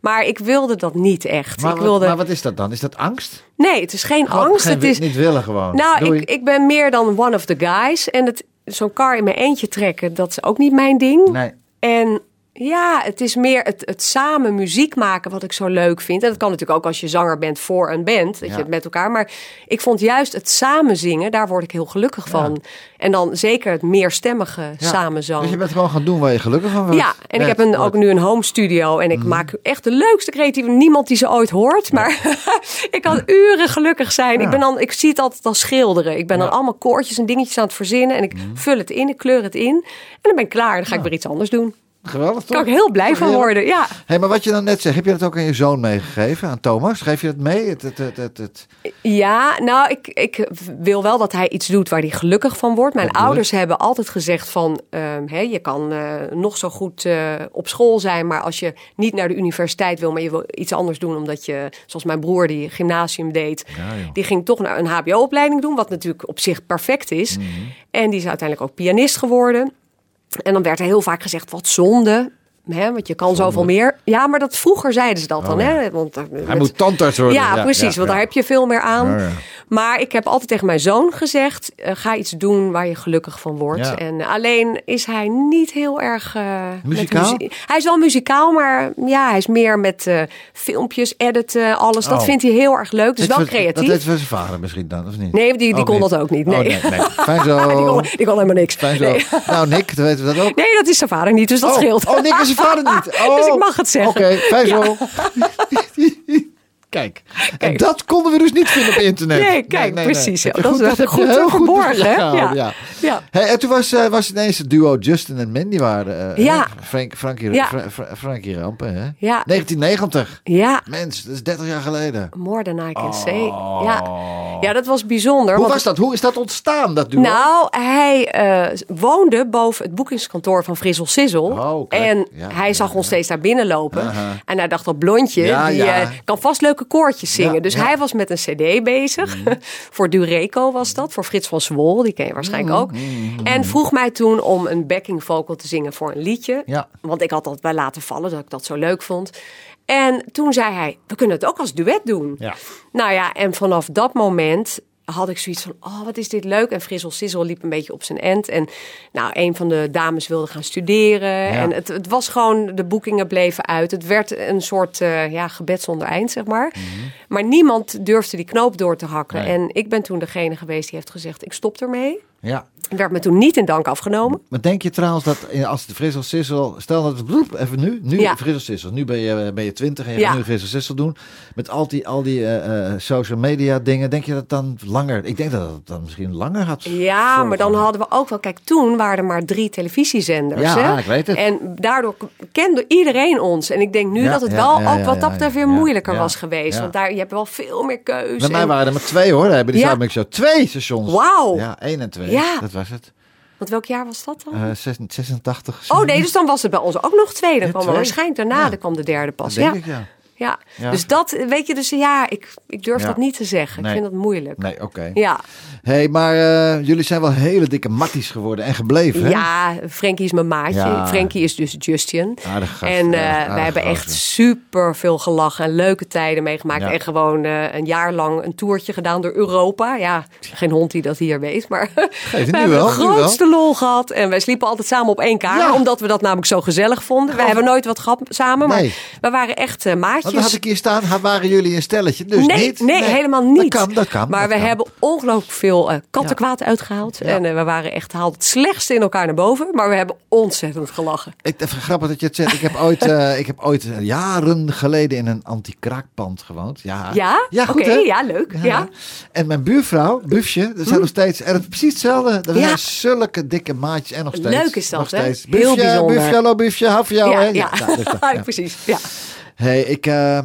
Maar ik wilde dat niet echt.
Maar,
ik
wat-
wilde...
maar wat is dat dan? Is dat angst?
Nee, het is geen
Gewoon
angst.
geen
Het is...
Niet willen gewoon.
Nou,
Doei.
ik, ik ben meer dan one of the guys. En het, zo'n car in mijn eentje trekken, dat is ook niet mijn ding.
Nee.
En ja, het is meer het, het samen muziek maken wat ik zo leuk vind. En dat kan natuurlijk ook als je zanger bent voor een band, dat
Ja.
je het met elkaar. Maar ik vond juist het samen zingen, daar word ik heel gelukkig van. En dan zeker het meerstemmige
Ja.
samenzang.
Dus je bent gewoon gaan doen waar je gelukkig van wordt.
Ja, en ik heb een, ook nu een home studio en ik
Mhm.
maak echt de leukste creatieve. Niemand die ze ooit hoort, maar ik kan uren gelukkig zijn. Ik, ben dan, ik zie het altijd als schilderen. Ik ben dan allemaal koortjes en dingetjes aan het verzinnen en ik
Mhm.
vul het in, ik kleur het in en dan ben ik klaar. Dan ga ik weer iets anders doen.
Geweldig toch?
Daar kan ik heel blij van worden. Ja,
Hé, maar wat je dan net zegt, heb je dat ook aan je zoon meegegeven, aan Thomas? Geef je dat mee? Het, het, het, het,
ja nou, ik, ik wil wel dat hij iets doet waar hij gelukkig van wordt. Mijn ouders hebben altijd gezegd van... ehm, hè, je kan eh, nog zo goed eh, op school zijn... maar als je niet naar de universiteit wil... maar je wil iets anders doen omdat je... zoals mijn broer die gymnasium deed...
Ja,
die ging toch naar een hbo-opleiding doen... wat natuurlijk op zich perfect is.
Mhm.
En die is uiteindelijk ook pianist geworden. En dan werd er heel vaak gezegd, wat zonde... Hè, want je kan zoveel meer. Ja, maar dat vroeger zeiden ze dat dan.
Oh, ja.
Hè? Want, eh,
Hij moet tandarts worden.
ja, precies, want daar heb je veel meer aan. Maar ik heb altijd tegen mijn zoon gezegd: eh, ga iets doen waar je gelukkig van wordt. En alleen is hij niet heel erg. eh,
Muzikaal?
muzie- Hij is wel muzikaal, maar ja, hij is meer met filmpjes, editen, alles. Dat
Oh.
vindt hij heel erg leuk. Dus
Dat
wel
Dat
creatief.
heeft van zijn vader misschien dan, of niet?
Nee, die, die
Ook
kon
niet.
dat ook niet.
Oh,
Nee.
nee, nee. Fijn zo.
die, kon, die kon helemaal niks.
Fijn zo.
Nee.
Nou, Nick, dan weten we dat ook.
Nee, dat is zijn vader niet, dus dat
oh.
scheelt.
Oh, Nick is vader niet. Oh.
Dus ik mag het zeggen.
Oké, fijn zo. Kijk. En
Kijk.
dat konden we dus niet vinden op internet.
Nee, kijk, precies.
Heb je
Dat is
je
goed
heel
verborgen, hè?
gehouden,
Ja. Ja.
Hey, en toen was, eh, was ineens het duo Justin en Mandy waren. eh,
Ja.
Frank, Frankie,
Ja.
Fra- Fra- Frankie Rampen, hè?
Ja.
1990.
Ja,
Mens, dat is 30 jaar geleden.
more than I can say. Ja. Ja, dat was bijzonder.
Oh. Hoe
want
was dat? Hoe is dat ontstaan, dat duo?
Nou, hij eh, woonde boven het boekingskantoor van Frissel Sizzle.
Oh,
en
Ja,
hij
ja,
zag
ja.
ons steeds daar binnenlopen.
Aha.
En hij dacht, dat blondje,
Ja,
die
ja.
eh, kan vast leuke koortjes zingen.
Ja,
dus
ja. Mhm.
hij was met een cd bezig. voor Dureco was dat, voor Frits van Zwol. Die ken je waarschijnlijk
Mhm,
ook. En vroeg mij toen om een backing vocal te zingen voor een liedje.
Ja.
Want ik had dat bij laten vallen, dat ik dat zo leuk vond. En toen zei hij, we kunnen het ook als duet doen.
Ja.
Nou ja, en vanaf dat moment had ik zoiets van, oh, wat is dit leuk. En Frissel Sissel liep een beetje op zijn end. En nou, een van de dames wilde gaan studeren. En het, het was gewoon, de boekingen bleven uit. Het werd een soort eh, ja, gebed zonder eind, zeg maar. Maar niemand durfde die knoop door te hakken.
Nee.
En ik ben toen degene geweest die heeft gezegd, ik stop ermee.
Ja.
Werd me toen niet in dank afgenomen.
Maar denk je trouwens dat als de Frissel Sissel, stel dat het bloep, even nu, nu
Ja.
Frissel Sissel, nu ben je, ben je 20 en je
Ja.
gaat nu Frissel Sissel doen, met al die, al die eh, eh, social media dingen, denk je dat dan langer, ik denk dat het dan misschien langer had
Ja,
volgen.
maar dan hadden we ook wel... Kijk, toen waren er maar drie televisiezenders.
Ja,
hè?
ik weet het.
En daardoor kende iedereen ons. En ik denk nu
Ja,
dat het wel ook wat dat betreft weer moeilijker was geweest. Want daar, je hebt wel veel meer keus.
Bij mij
en-
waren er maar twee hoor, hebben die
Ja.
Zuidelijk Show twee stations.
Wauw.
Ja, één en twee,
Ja.
dat was het.
Want welk jaar was dat dan?
Eh, zes- 86.
oh nee, dus dan was het bij ons ook nog twee. Dan
Ja,
kwam er waarschijnlijk daarna dan kwam de derde pas.
Dat
ja.
ik, ja.
Ja.
Ja.
dus dat weet je, dus ja, ik, ik durf
Ja.
dat niet te zeggen.
Nee.
Ik vind dat moeilijk.
Nee, oké.
Ja.
hey, maar eh, jullie zijn wel hele dikke matties geworden en gebleven, hè?
Ja, Frankie is mijn maatje.
Ja.
Frankie is dus Justin.
Aardige gast,
en eh, wij hebben echt super veel gelachen en leuke tijden meegemaakt. En gewoon eh, een jaar lang een toertje gedaan door Europa. Ja, geen hond die dat hier weet, maar we hebben
wel,
de grootste lol gehad. En wij sliepen altijd samen op één kamer, omdat we dat namelijk zo gezellig vonden. We hebben nooit wat gehad samen, maar
Nee.
we waren echt maatjes.
Want dan had ik hier staan, waren jullie een stelletje, dus
nee,
niet?
nee, helemaal niet.
Dat kan, dat kan.
Maar
dat
we
kan.
hebben ongelooflijk veel eh, kattenkwaad uitgehaald.
Ja.
En eh, we waren echt haalden het slechtste in elkaar naar boven. Maar we hebben ontzettend gelachen.
Ik, grappig dat je het zegt. Ik heb ooit, eh, ik heb ooit jaren geleden in een anti-kraakpand gewoond. Ja,
Ja?
ja goed
Oké,
hè?
ja, leuk. Ja.
En mijn buurvrouw, Bufje, dat zijn nog steeds er is precies hetzelfde.
Ja.
zijn zulke dikke maatjes en nog steeds.
Leuk is dat,
nog
hè?
steeds.
Heel
Bufje,
bijzonder.
Bufje, hallo Bufje, van jou
ja,
hè?
ja.
nou, dus dat, ja.
precies. Ja.
Hey, ik, eh,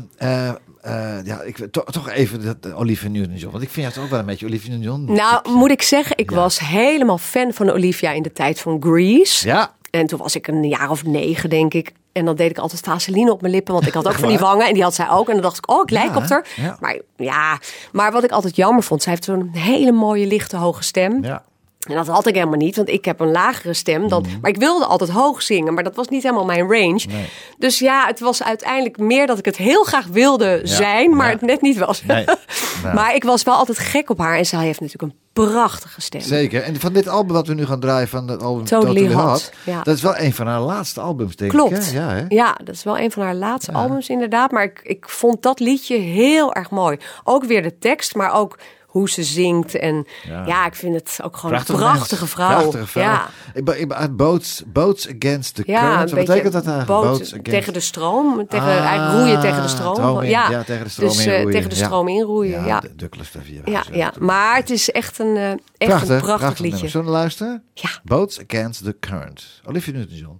ja, ik to- toch even dat Olivia Newton-John, want ik vind jou toch wel een beetje Olivia Newton-John.
Nou, moet ik zeggen, ik
Ja.
was helemaal fan van Olivia in de tijd van Grease.
Ja,
En toen was ik een jaar of negen, denk ik. En dan deed ik altijd vaseline op mijn lippen, want ik had ook van die wangen. En die had zij ook. En dan dacht ik, oh, ik lijk
Ja,
op haar.
ja.
Maar ja, maar wat ik altijd jammer vond, zij heeft zo'n hele mooie, lichte, hoge stem.
ja.
En dat had ik helemaal niet, want ik heb een lagere stem. Dan, Maar ik wilde altijd hoog zingen, maar dat was niet helemaal mijn range.
Nee.
Dus ja, het was uiteindelijk meer dat ik het heel graag wilde zijn, maar
ja.
het net niet was.
Nee.
Maar ik was wel altijd gek op haar en zij heeft natuurlijk een prachtige stem.
Zeker. En van dit album wat we nu gaan draaien, van het album
Totally
Totally,
Hot,
Hot,
ja.
dat is wel een van haar laatste albums, denk
Klopt.
ik. hè? Ja, hè?
Ja, dat is wel een van haar laatste albums inderdaad. Maar ik, ik vond dat liedje heel erg mooi. Ook weer de tekst, maar ook hoe ze zingt. En
Ja.
ja, ik vind het ook gewoon
Prachtig
een prachtige
mens.
vrouw.
Prachtige vrouw.
Ja,
Ik ben, ik ben uit boats, boats Against the
ja
Current. Wat betekent dat eigenlijk?
boot
Boats against...
tegen de stroom. Tegen,
Ah,
eigenlijk roeien tegen de stroom.
stroom in-
ja.
ja, tegen de stroom
dus,
inroeien.
tegen de
Ja.
stroom inroeien.
Ja,
Ja,
de Douglas
ja, ja. maar het is echt een, eh, echt
Prachtig,
een prachtig,
prachtig nummer.
liedje.
Zullen we luisteren?
Ja.
Boats Against the Current. Olivia Newton-John.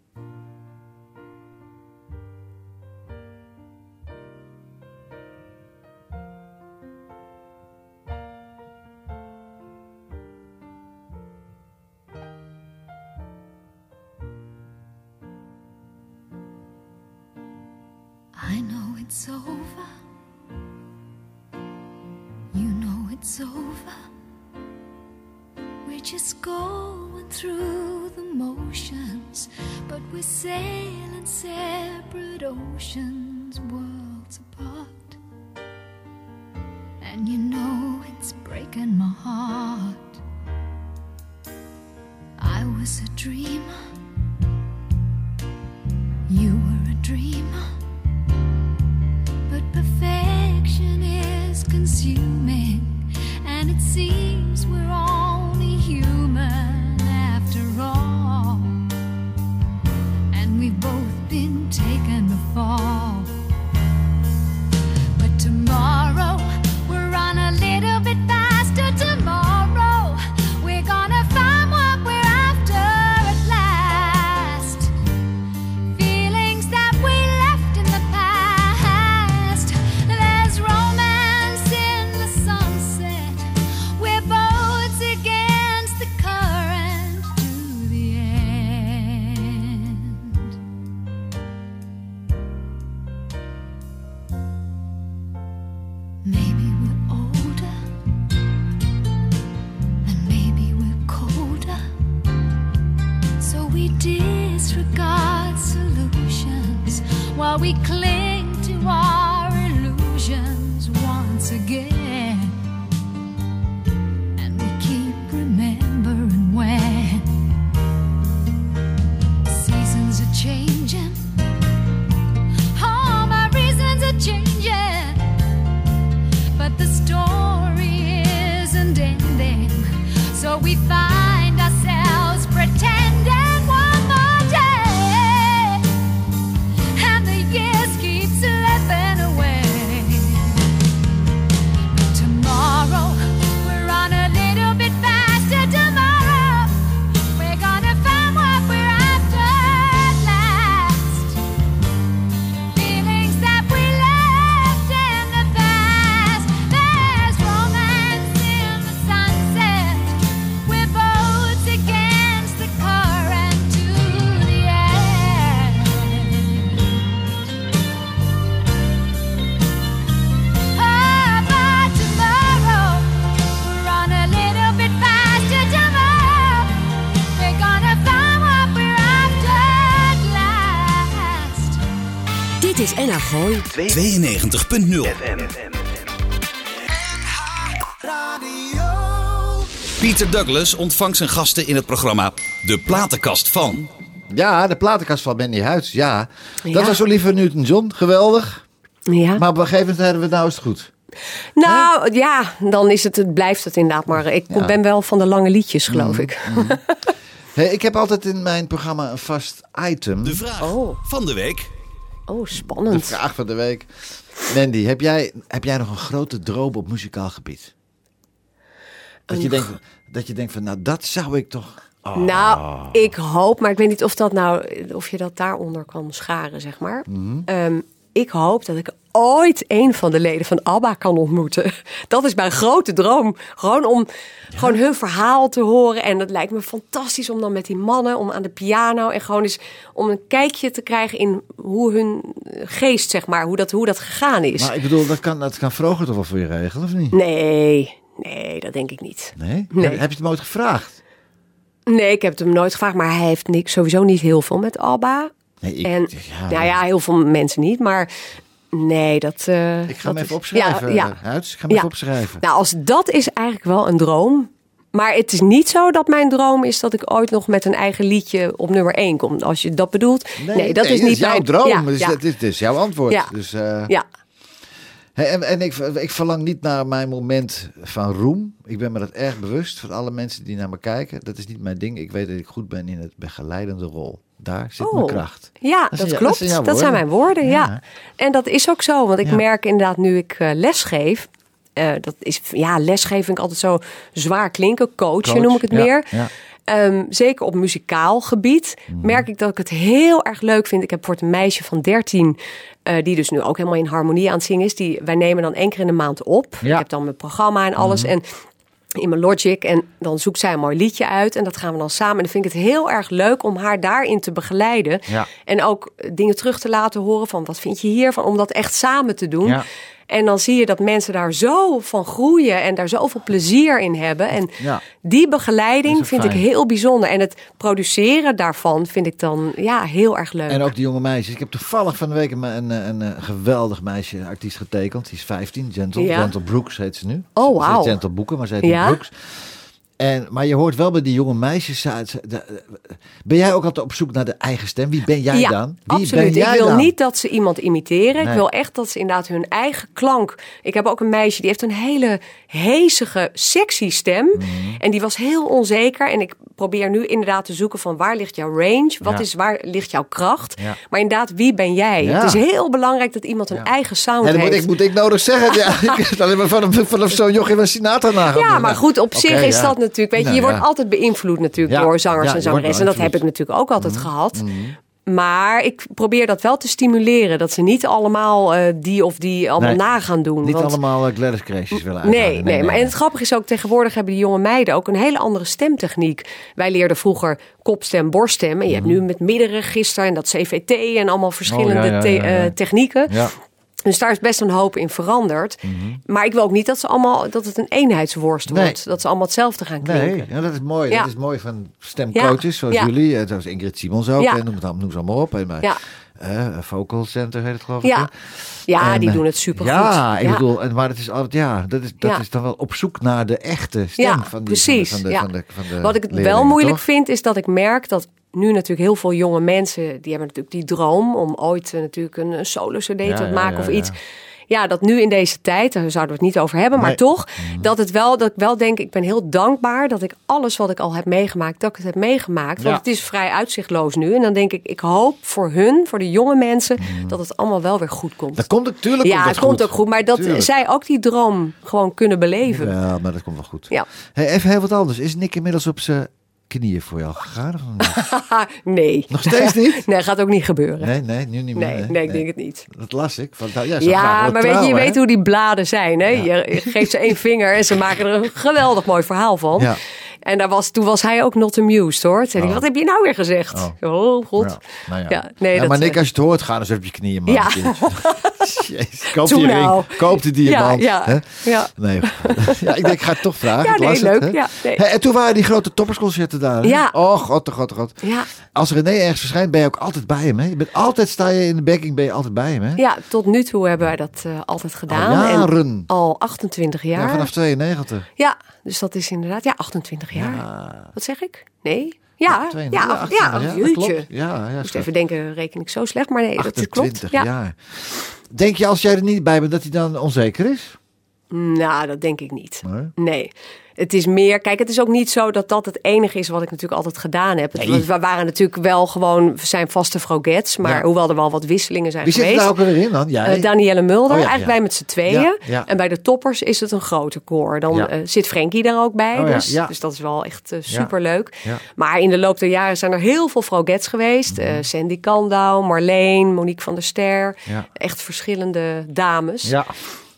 It's over. You know it's over. We're just going through the motions, but we're sailing separate oceans, worlds apart. And you know it's breaking my heart. I was a dreamer. You were a dreamer. Perfection is consuming, and it seems we're only human after all. And we've both been taken before. We cling
Gooi.
92.0 Pieter Douglas ontvangt zijn gasten in het programma De Platenkast van.
Ja, de platenkast van Mandy Huids. Ja, dat was Olivia Newton-John. Geweldig.
Ja.
Maar op een gegeven moment hadden we nou is het goed.
nou, ja, dan is het, het blijft het inderdaad. Maar ik
Ja.
ben wel van de lange liedjes, geloof ik.
Hey, ik heb altijd in mijn programma een vast item.
De vraag
Oh.
van de week.
Oh,
De
spannend.
vraag van de week. Mandy, heb jij, heb jij nog een grote droom op muzikaal gebied? Dat je, denkt, dat je denkt van, nou dat zou ik toch... Oh.
Nou, ik hoop, maar ik weet niet of, dat nou, of je dat daaronder kan scharen, zeg maar.
Mhm.
Ehm, ik hoop dat ik ooit een van de leden van ABBA kan ontmoeten. Dat is mijn grote droom. Gewoon om gewoon hun verhaal te horen. En dat lijkt me fantastisch om dan met die mannen, om aan de piano... en gewoon eens om een kijkje te krijgen in hoe hun geest, zeg maar, hoe dat, hoe dat gegaan is.
Maar ik bedoel, dat kan, dat kan Vroger toch wel voor je regelen, of niet?
Nee, nee, dat denk ik niet.
Nee?
Nee.
Heb, heb je het hem ooit gevraagd?
Nee, ik heb het hem nooit gevraagd, maar hij heeft niks, sowieso niet heel veel met ABBA.
Nee, ik,
En
ja,
nou ja, heel veel mensen niet, maar nee, dat. eh,
ik ga hem
dat
even
is-
opschrijven.
Ja, ja.
Huids, ik ga hem
Ja.
even opschrijven.
Nou, als dat is eigenlijk wel een droom. Maar het is niet zo dat mijn droom is dat ik ooit nog met een eigen liedje op nummer 1 kom. Als je dat bedoelt. Nee, dat is niet
jouw
mijn
droom.
Ja,
dus dat is, jouw antwoord.
Ja.
Dus, eh,
ja.
Hey, en en ik, ik verlang niet naar mijn moment van roem. Ik ben me dat erg bewust van alle mensen die naar me kijken. Dat is niet mijn ding. Ik weet dat ik goed ben in het begeleidende rol. Daar zit mijn
Oh.
kracht.
Ja,
Dat
klopt.
zijn
dat zijn mijn woorden, ja.
Ja.
En dat is ook zo, want ik
Ja.
merk inderdaad nu ik eh, lesgeef. eh, dat is, ja, lesgeven vind ik altijd zo zwaar klinken. Coachen
Coach,
noem ik het
ja,
meer.
ja.
Ehm, zeker op muzikaal gebied
Mhm.
merk ik dat ik het heel erg leuk vind. Ik heb voor een meisje van 13, eh, die dus nu ook helemaal in harmonie aan het zingen is. Die, wij nemen dan één keer in de maand op.
Ja.
Ik heb dan mijn programma en alles. En in mijn Logic. En dan zoekt zij een mooi liedje uit. En dat gaan we dan samen. En dan vind ik het heel erg leuk om haar daarin te begeleiden.
Ja.
En ook dingen terug te laten horen van wat vind je hiervan. Om dat echt samen te doen.
Ja.
En dan zie je dat mensen daar zo van groeien en daar zoveel plezier in hebben. En
Ja.
die begeleiding vind ik heel bijzonder. En het produceren daarvan vind ik dan ja, heel erg leuk.
En ook die jonge meisjes. Ik heb toevallig van de week een, een, een, een geweldig meisje, artiest getekend. Die is 15, Gentle.
Ja.
Gentle Brooks heet ze nu.
Oh, wauw.
heet Gentle Boeken, maar ze heet
Ja?
Brooks. En, maar je hoort wel bij die jonge meisjes. de- ben jij ook altijd op zoek naar de eigen stem? Wie ben jij
ja,
dan? Wie
absoluut.
Ben jij
ik wil
dan?
niet dat ze iemand imiteren.
Nee.
Ik wil echt dat ze inderdaad hun eigen klank. Ik heb ook een meisje die heeft een hele hezige, sexy stem.
Mhm.
En die was heel onzeker. En ik probeer nu inderdaad te zoeken van waar ligt jouw range? Wat
Ja.
is waar ligt jouw kracht?
Ja.
Maar inderdaad, wie ben jij?
Ja.
Het is heel belangrijk dat iemand een
Ja.
eigen sound
Nee, dat moet
heeft.
ik, moet ik nodig zeggen. Ja, ik heb alleen maar van, van zo'n jochie van Sinatra na
Ja, maar goed, op zich is dat natuurlijk. Weet je,
Nou,
je wordt altijd beïnvloed natuurlijk
Ja,
door zangers
ja,
en zangeressen. En dat heb ik natuurlijk ook altijd gehad. Maar ik probeer dat wel te stimuleren. Dat ze niet allemaal eh, die of die allemaal
Nee,
na gaan doen.
Niet
want-
allemaal uh, Gladys Crashes willen
Nee,
uithalen.
nee, maar en het grappige is ook, tegenwoordig hebben die jonge meiden ook een hele andere stemtechniek. Wij leerden vroeger kopstem, borststem. En je hebt nu met middenregister en dat CVT en allemaal verschillende
Mhm. Oh, ja, ja,
te-
ja, ja.
eh, technieken.
Ja.
Dus daar is best een hoop in veranderd. Maar ik wil ook niet dat ze allemaal dat het een eenheidsworst
Mhm. Nee.
wordt. Dat ze allemaal hetzelfde gaan klinken.
Nee, ja, dat is mooi.
Ja.
Dat is mooi van stemcoaches zoals jullie. eh, Zoals Ingrid Simons ook. En Noem, het, allemaal- allemaal op. En, maar,
Ja.
eh, Vocal Center heet het geloof ik.
Ja,
hè?
ja
En,
die
eh,
doen het supergoed.
Ja, ik bedoel, en, maar het is altijd, ja, dat is, dat is dan wel op zoek naar de echte stem van die
precies.
Van de, van de, van de, van de
Wat ik het wel moeilijk
toch?
vind, is dat ik merk dat nu natuurlijk heel veel jonge mensen, die hebben natuurlijk die droom om ooit eh, natuurlijk een, een solo-cd te
Ja, ja,
maken
ja,
of iets. Ja, dat nu in deze tijd, daar zouden we het niet over hebben, maar
Nee. Mhm.
toch, dat het wel, dat ik wel denk, ik ben heel dankbaar dat ik alles wat ik al heb meegemaakt, dat ik het heb meegemaakt. Want het is vrij uitzichtloos nu. En dan denk ik, ik hoop voor hun, voor de jonge mensen, dat het allemaal wel weer goed komt.
Mhm. Dat komt natuurlijk
ja, het komt ook goed, maar dat
Tuurlijk.
zij ook die droom gewoon kunnen beleven.
Ja, maar dat komt wel goed.
Ja.
Hey, even heel wat anders. Is Nick inmiddels op zijn knieën voor jou gegaan? Of niet?
Nee.
Nog steeds niet?
Nee, gaat ook niet gebeuren.
Nee, nee, nu niet meer.
Nee, nee, ik denk het niet.
Dat las ik. Van, nou,
Ja,
willen
maar weet je, weet hoe die bladen zijn. Hè? Je, je geeft ze één vinger en ze maken er een geweldig mooi verhaal van.
Ja.
En daar was, toen was hij ook not amused hoor. Toen hij,
Oh.
wat heb je nou weer gezegd? Oh, god.
Ja, nou ja.
Ja, nee,
Ja,
dat,
maar Nick,
eh,
als je het hoort, ga eens op je knieën, man.
Ja.
Jezus, koop
Toen
die
nou.
ring, koop die diamant.
Ja,
hè?
ja, ja.
Nee, ja, ik denk, ik ga het toch vragen.
Ja,
ik
nee, leuk.
Hè?
Ja, nee.
En toen waren die grote toppersconcerten daar. hè?
Ja.
Oh, god, oh, god, oh, god.
Ja,
Als René ergens verschijnt, ben je ook altijd bij hem. Hè? Je bent altijd, sta je in de backing, ben je altijd bij hem. Hè?
ja, tot nu toe hebben wij dat eh, altijd gedaan.
Al
En al 28
Ja,
jaar.
vanaf 92.
Ja, dus dat is inderdaad, ja, 28 jaar.
Ja,
Wat zeg ik? Nee? Ja, ja,
92,
ja,
28,
ja,
dat klopt. Ja, ja,
Moest even denken, reken ik zo slecht, maar nee, dat
28
klopt. Ja.
jaar. Denk je als jij er niet bij bent dat hij dan onzeker is?
Nou, dat denk ik niet.
Nee.
Nee. Het is meer, kijk, het is ook niet zo dat dat het enige is wat ik natuurlijk altijd gedaan heb. Het-. We waren natuurlijk wel gewoon, we zijn vaste Frogets, maar
Ja.
hoewel er wel wat wisselingen zijn
Wie zit
geweest.
daar ook alweer in dan? Jij?
Eh, Danielle Mulder,
Oh ja,
eigenlijk
ja.
wij met z'n tweeën. En bij de toppers is het een grote koor. Dan eh, zit Frenkie er ook bij.
Oh
dus, dus dat is wel echt super superleuk. Maar in de loop der jaren zijn er heel veel Frogets geweest.
Mhm.
Sandy Kandau, Marleen, Monique van der Ster. Echt verschillende dames.
Ja.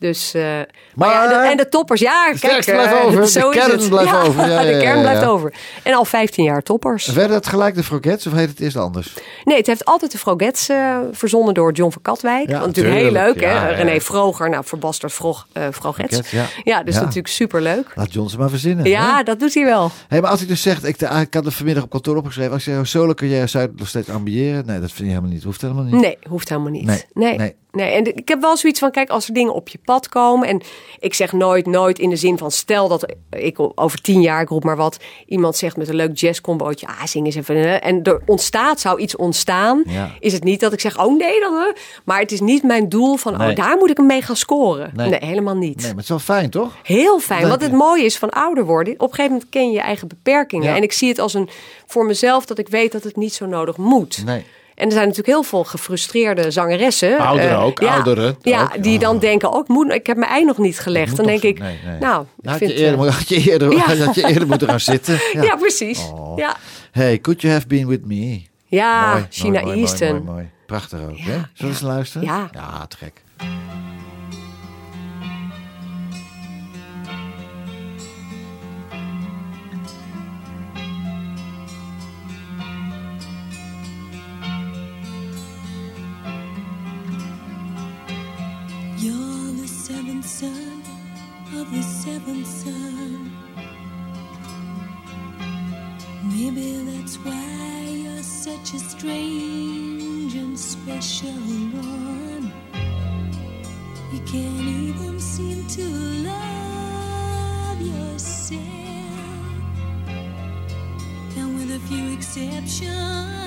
Dus, eh, maar,
Maar-
ja, de- en de toppers, ja, kijk. eh,
over, de
zo is
kern
het.
blijft
Ja,
over. Ja,
de kern blijft over. En al 15 jaar toppers.
Werden het gelijk de Frogettes of heet het eerst anders?
Nee, het heeft altijd de Frogets eh, verzonnen door John van Katwijk.
Ja,
Want natuurlijk heel leuk, hè? René Vroger, nou, verbasterd Frog, Frogets.
Frogets, ja.
dus natuurlijk superleuk.
Laat John ze maar verzinnen.
Ja,
hè?
dat doet hij wel.
Hey, maar als ik dus zeg, ik, ik had het vanmiddag op kantoor opgeschreven. Als je zegt, solo kun jij Zuid nog steeds ambiëren. Nee, dat vind je helemaal niet. Hoeft helemaal niet.
Nee, hoeft helemaal niet.
Nee,
Nee.
nee.
Nee. En ik heb wel zoiets van, kijk, als er dingen op je pad komen. En ik zeg nooit, nooit in de zin van, stel dat ik over tien jaar, ik roep maar wat, iemand zegt met een leuk jazzcombootje, ah, zing eens even. En er ontstaat, zou iets ontstaan.
Ja.
Is het niet dat ik zeg, oh nee, dan. Maar het is niet mijn doel van,
Nee.
oh, daar moet ik hem mee gaan scoren.
Nee.
Nee, helemaal niet.
Nee, maar het is wel fijn, toch?
Heel fijn. Wat het mooie is van ouder worden. Op een gegeven moment ken je je eigen beperkingen.
Ja.
En ik zie het als een voor mezelf dat ik weet dat het niet zo nodig moet.
Nee.
En er zijn natuurlijk heel veel gefrustreerde zangeressen.
Ouderen
eh,
ook,
ja,
ouderen
Ja,
ook.
die
Oh.
dan denken, oh, ik, moet, ik heb mijn ei nog niet gelegd. Dan denk
toch
ik,
nee, nee.
nou, ik
had,
vind...
je eerder, had, je eerder,
Ja.
had je eerder moeten gaan zitten. Ja.
ja. precies.
Oh.
Ja,
Hey, could you have been with me?
ja
mooi,
China
mooi,
Easton.
Mooi, mooi, mooi. Prachtig ook, hè? Zullen we eens luisteren?
Ja.
Ja,
You can't even seem to love yourself. And with a few exceptions,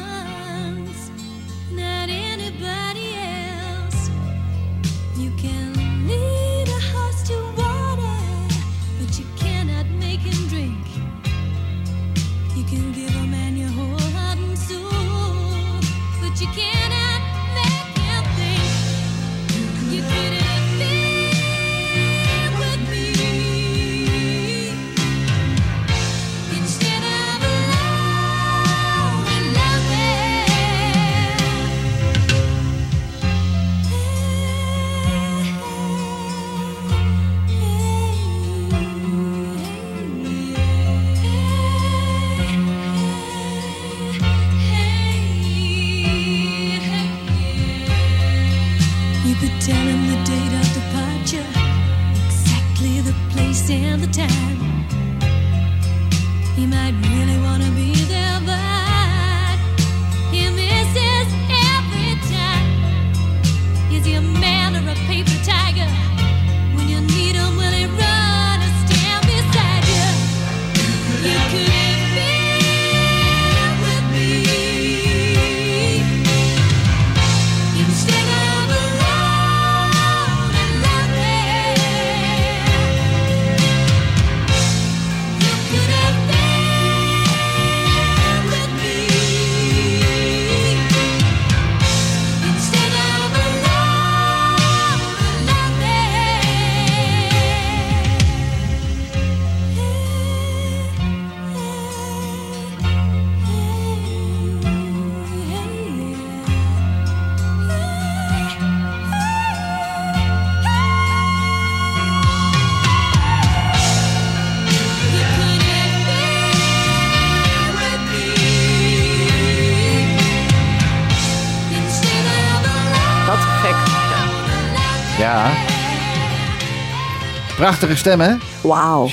the place and the time. He might really want to be
Prachtige stem, hè?
Wauw.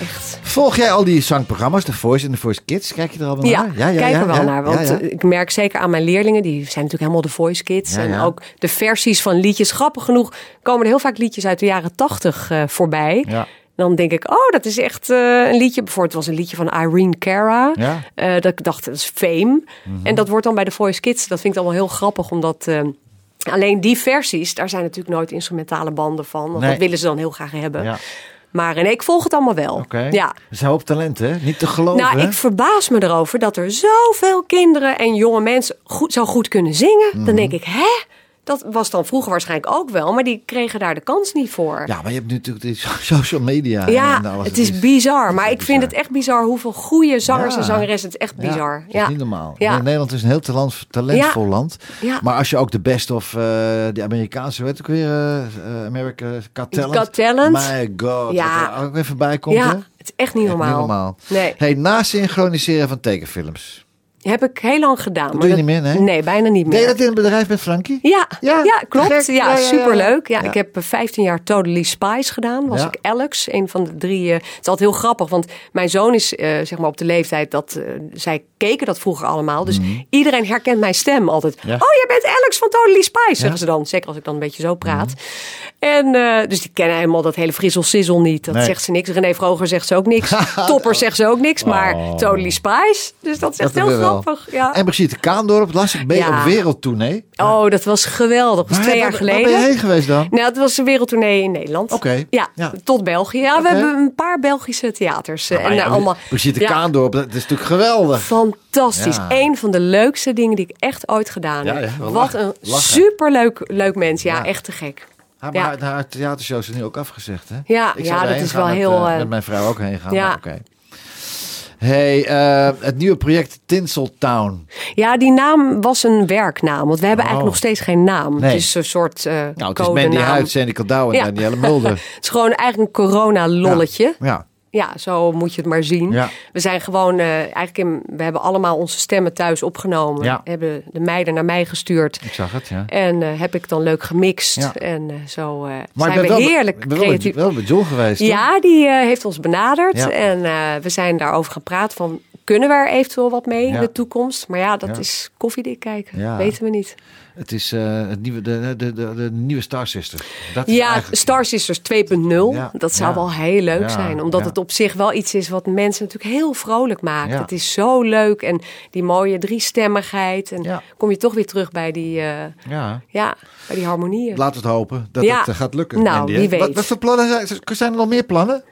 Echt.
Volg jij al die zangprogramma's, The Voice en The Voice Kids? Kijk je er al
Ja,
naar?
kijk er wel
ja,
naar. Want
ja, ja.
eh, ik merk zeker aan mijn leerlingen, die zijn natuurlijk helemaal de voice kids.
Ja,
en
ja.
ook de versies van liedjes. Grappig genoeg komen er heel vaak liedjes uit de jaren tachtig eh, voorbij.
Ja.
Dan denk ik, oh, dat is echt eh, een liedje. Bijvoorbeeld, het was een liedje van Irene Cara.
Ja. Mhm.
Dat ik dacht, dat is Fame. En dat wordt dan bij de Voice Kids. Dat vind ik dan wel heel grappig, omdat... Alleen die versies, daar zijn natuurlijk nooit instrumentale banden van. Want
Nee.
dat willen ze dan heel graag hebben.
Ja.
Maar nee, ik volg het allemaal wel.
Oké.
Ja.
Dat is een hoop talent, hè? Niet te geloven,
Nou, ik verbaas me erover dat er zoveel kinderen en jonge mensen goed, zo goed kunnen zingen.
Mhm.
Dan denk ik, hè? Dat was dan vroeger waarschijnlijk ook wel, maar die kregen daar de kans niet voor.
Ja, maar je hebt nu natuurlijk die social media.
Ja,
en alles.
het is bizar. Maar
is
ik vind het echt bizar hoeveel goede zangers
Ja.
en zangeressen. Het is echt bizar. Ja,
is niet normaal.
Ja.
Nederland is een heel talent, talentvol land.
Ja.
Maar als je ook de best of uh, die Amerikaanse, weet ik weer, uh, America Got Talent.
Got Talent.
My god,
Ja.
ook even bij komt.
Ja,
hè?
het is echt niet
Echt
normaal.
niet normaal.
Nee.
Hey, na synchroniseren van tekenfilms.
Heb ik heel lang gedaan. maar
doe je niet meer, nee?
Nee, bijna niet
Deed je
meer.
dat in een bedrijf met Frankie?
Ja,
Ja,
ja, klopt. Ja, superleuk. Ja. Ik heb eh, 15 jaar Totally Spies gedaan. Was ik Alex, een van de drie. eh, het is altijd heel grappig, want mijn zoon is eh, zeg maar op de leeftijd dat eh, zij keken dat vroeger allemaal. Dus iedereen herkent mijn stem altijd.
Mhm.
Oh, jij bent Alex van Totally Spies, zeggen ze dan. Zeker als ik dan een beetje zo praat. En eh, dus die kennen helemaal dat hele frissel sizzle niet. Dat
Nee.
zegt ze niks. René Vroger zegt ze ook niks. Topper zegt ze ook niks. Maar
Oh.
Totally Spies. Dus dat is echt
Dat
heel grappig. Ja.
En Brigitte Kaandorp las ik mee
Ja.
op wereldtournee.
Oh, dat was geweldig. Dat was twee jaar geleden.
Waar ben je heen geweest dan?
Nou, het was een wereldtournee in Nederland.
Oké.
Ja,
Ja.
tot België. Ja, we hebben een paar Belgische theaters.
Maar
en
ja,
allemaal.
Brigitte Kaandorp, dat is natuurlijk geweldig.
Fantastisch. Een van de leukste dingen die ik echt ooit gedaan heb. Wat een
Lachen.
superleuk leuk mens. Ja,
Ja.
echt te gek.
Ja,
Ja.
maar haar theatershow is nu ook afgezegd, hè?
Ja,
Ik
ja, dat is wel
met,
heel,
eh, met mijn vrouw ook heen gaan.
ja.
Oké. Hey, eh, het nieuwe project Tinseltown.
Ja, die naam was een werknaam. Want we hebben
Oh.
eigenlijk nog steeds geen naam.
Nee.
Het is een soort eh
Nou, het is. Mandy Huid, Sandy en
Ja.
Danielle Mulder.
Het is gewoon eigenlijk een corona-lolletje.
Ja,
Ja, zo moet je het maar zien.
Ja.
We zijn gewoon, eh, eigenlijk in, we hebben allemaal onze stemmen thuis opgenomen.
Ja.
Hebben de meiden naar mij gestuurd.
ik zag het, ja.
En eh, heb ik dan leuk gemixt.
Ja.
En eh, zo
Maar
zijn we
wel,
heerlijk
ben wel,
creatief.
wel bij John geweest, toch?
Ja, die heeft ons benaderd.
Ja.
En we zijn daarover praten van... Kunnen we er eventueel wat mee
Ja.
in de toekomst? Maar ja, dat
Ja.
is koffiedik kijken.
Ja.
Weten we niet.
Het is eh, het nieuwe, de, de, de, de nieuwe Star Sister. Dat
Ja,
eigenlijk-
Star Sisters 2.0.
Ja,
Dat zou
ja.
wel heel leuk
Ja,
zijn. Omdat het op zich wel iets is wat mensen natuurlijk heel vrolijk maakt. Het is zo leuk. En die mooie driestemmigheid. En kom je toch weer terug bij die, eh,
Ja,
ja, bij die harmonieën.
we het hopen dat het eh, gaat lukken.
Nou, wie weet.
Wat, wat voor plannen zijn, zijn er nog meer plannen?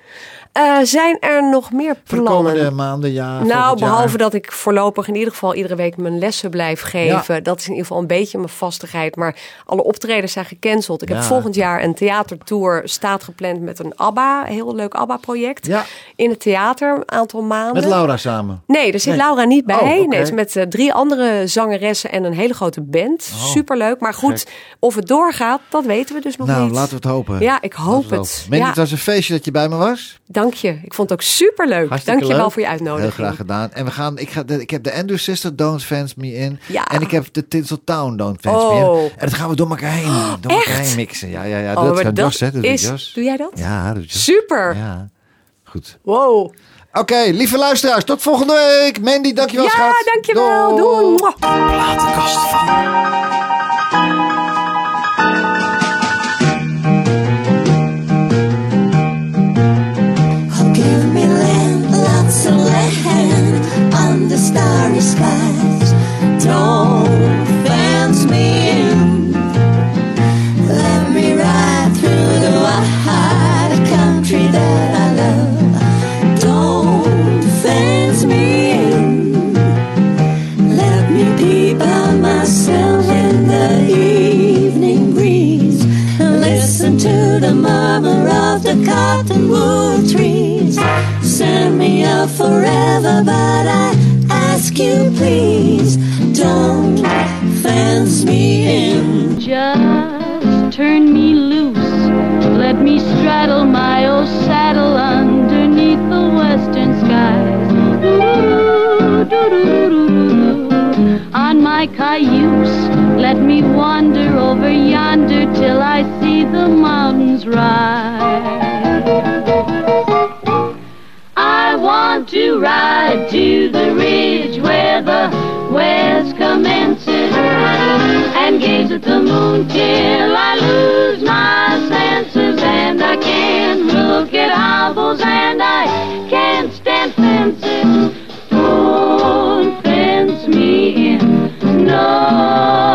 Eh, zijn er nog meer
Voor de
plannen?
komende maanden, ja,
Nou,
jaar?
behalve dat ik voorlopig in ieder geval iedere week mijn lessen blijf geven. Dat is in ieder geval een beetje mijn vastigheid. Maar alle optredens zijn gecanceld. Ik heb volgend jaar een theatertour staat gepland met een ABBA. Een heel leuk ABBA-project.
Ja.
In het theater, een aantal maanden.
Met Laura samen.
Nee, daar zit
Nee.
Laura niet bij.
Oh.
Nee, het is met eh, drie andere zangeressen en een hele grote band.
Oh,
Superleuk. Maar goed, of het doorgaat, dat weten we dus nog
Nou,
niet.
laten we het hopen.
Ja, ik hoop het.
hopen. Mandy,
Ja.
het was een feestje dat je bij me was.
Dank je. Ik vond het ook superleuk.
Hartstikke
Dank je wel
leuk.
voor je uitnodiging.
Heel graag gedaan. En we gaan, ik, ga de, ik heb de Andrew Sister Don't Fans Me In.
Ja.
En ik heb de Tinseltown Don't Fans
Oh.
Me In. En dat gaan we door elkaar heen. Door elkaar heen mixen. Ja, ja, ja.
Oh,
dat Jos, hè. Dat doet
is...
Jos.
Doe jij dat?
Ja, dat Jos.
Super.
Ja, goed.
Wow.
Oké, lieve luisteraars. Tot volgende week. Mandy, dankjewel
Ja,
schat.
dankjewel. Doei. Mwah.
Platenkast van.
Please don't fence me in.
Just turn me loose. Let me straddle my old saddle underneath the western skies. On my cayuse, let me wander over yonder till I see the mountains rise. to ride to the ridge where the west commences and gaze at the moon till I lose my senses and I can't look at hovels and I can't stand fences. Don't fence me in, no.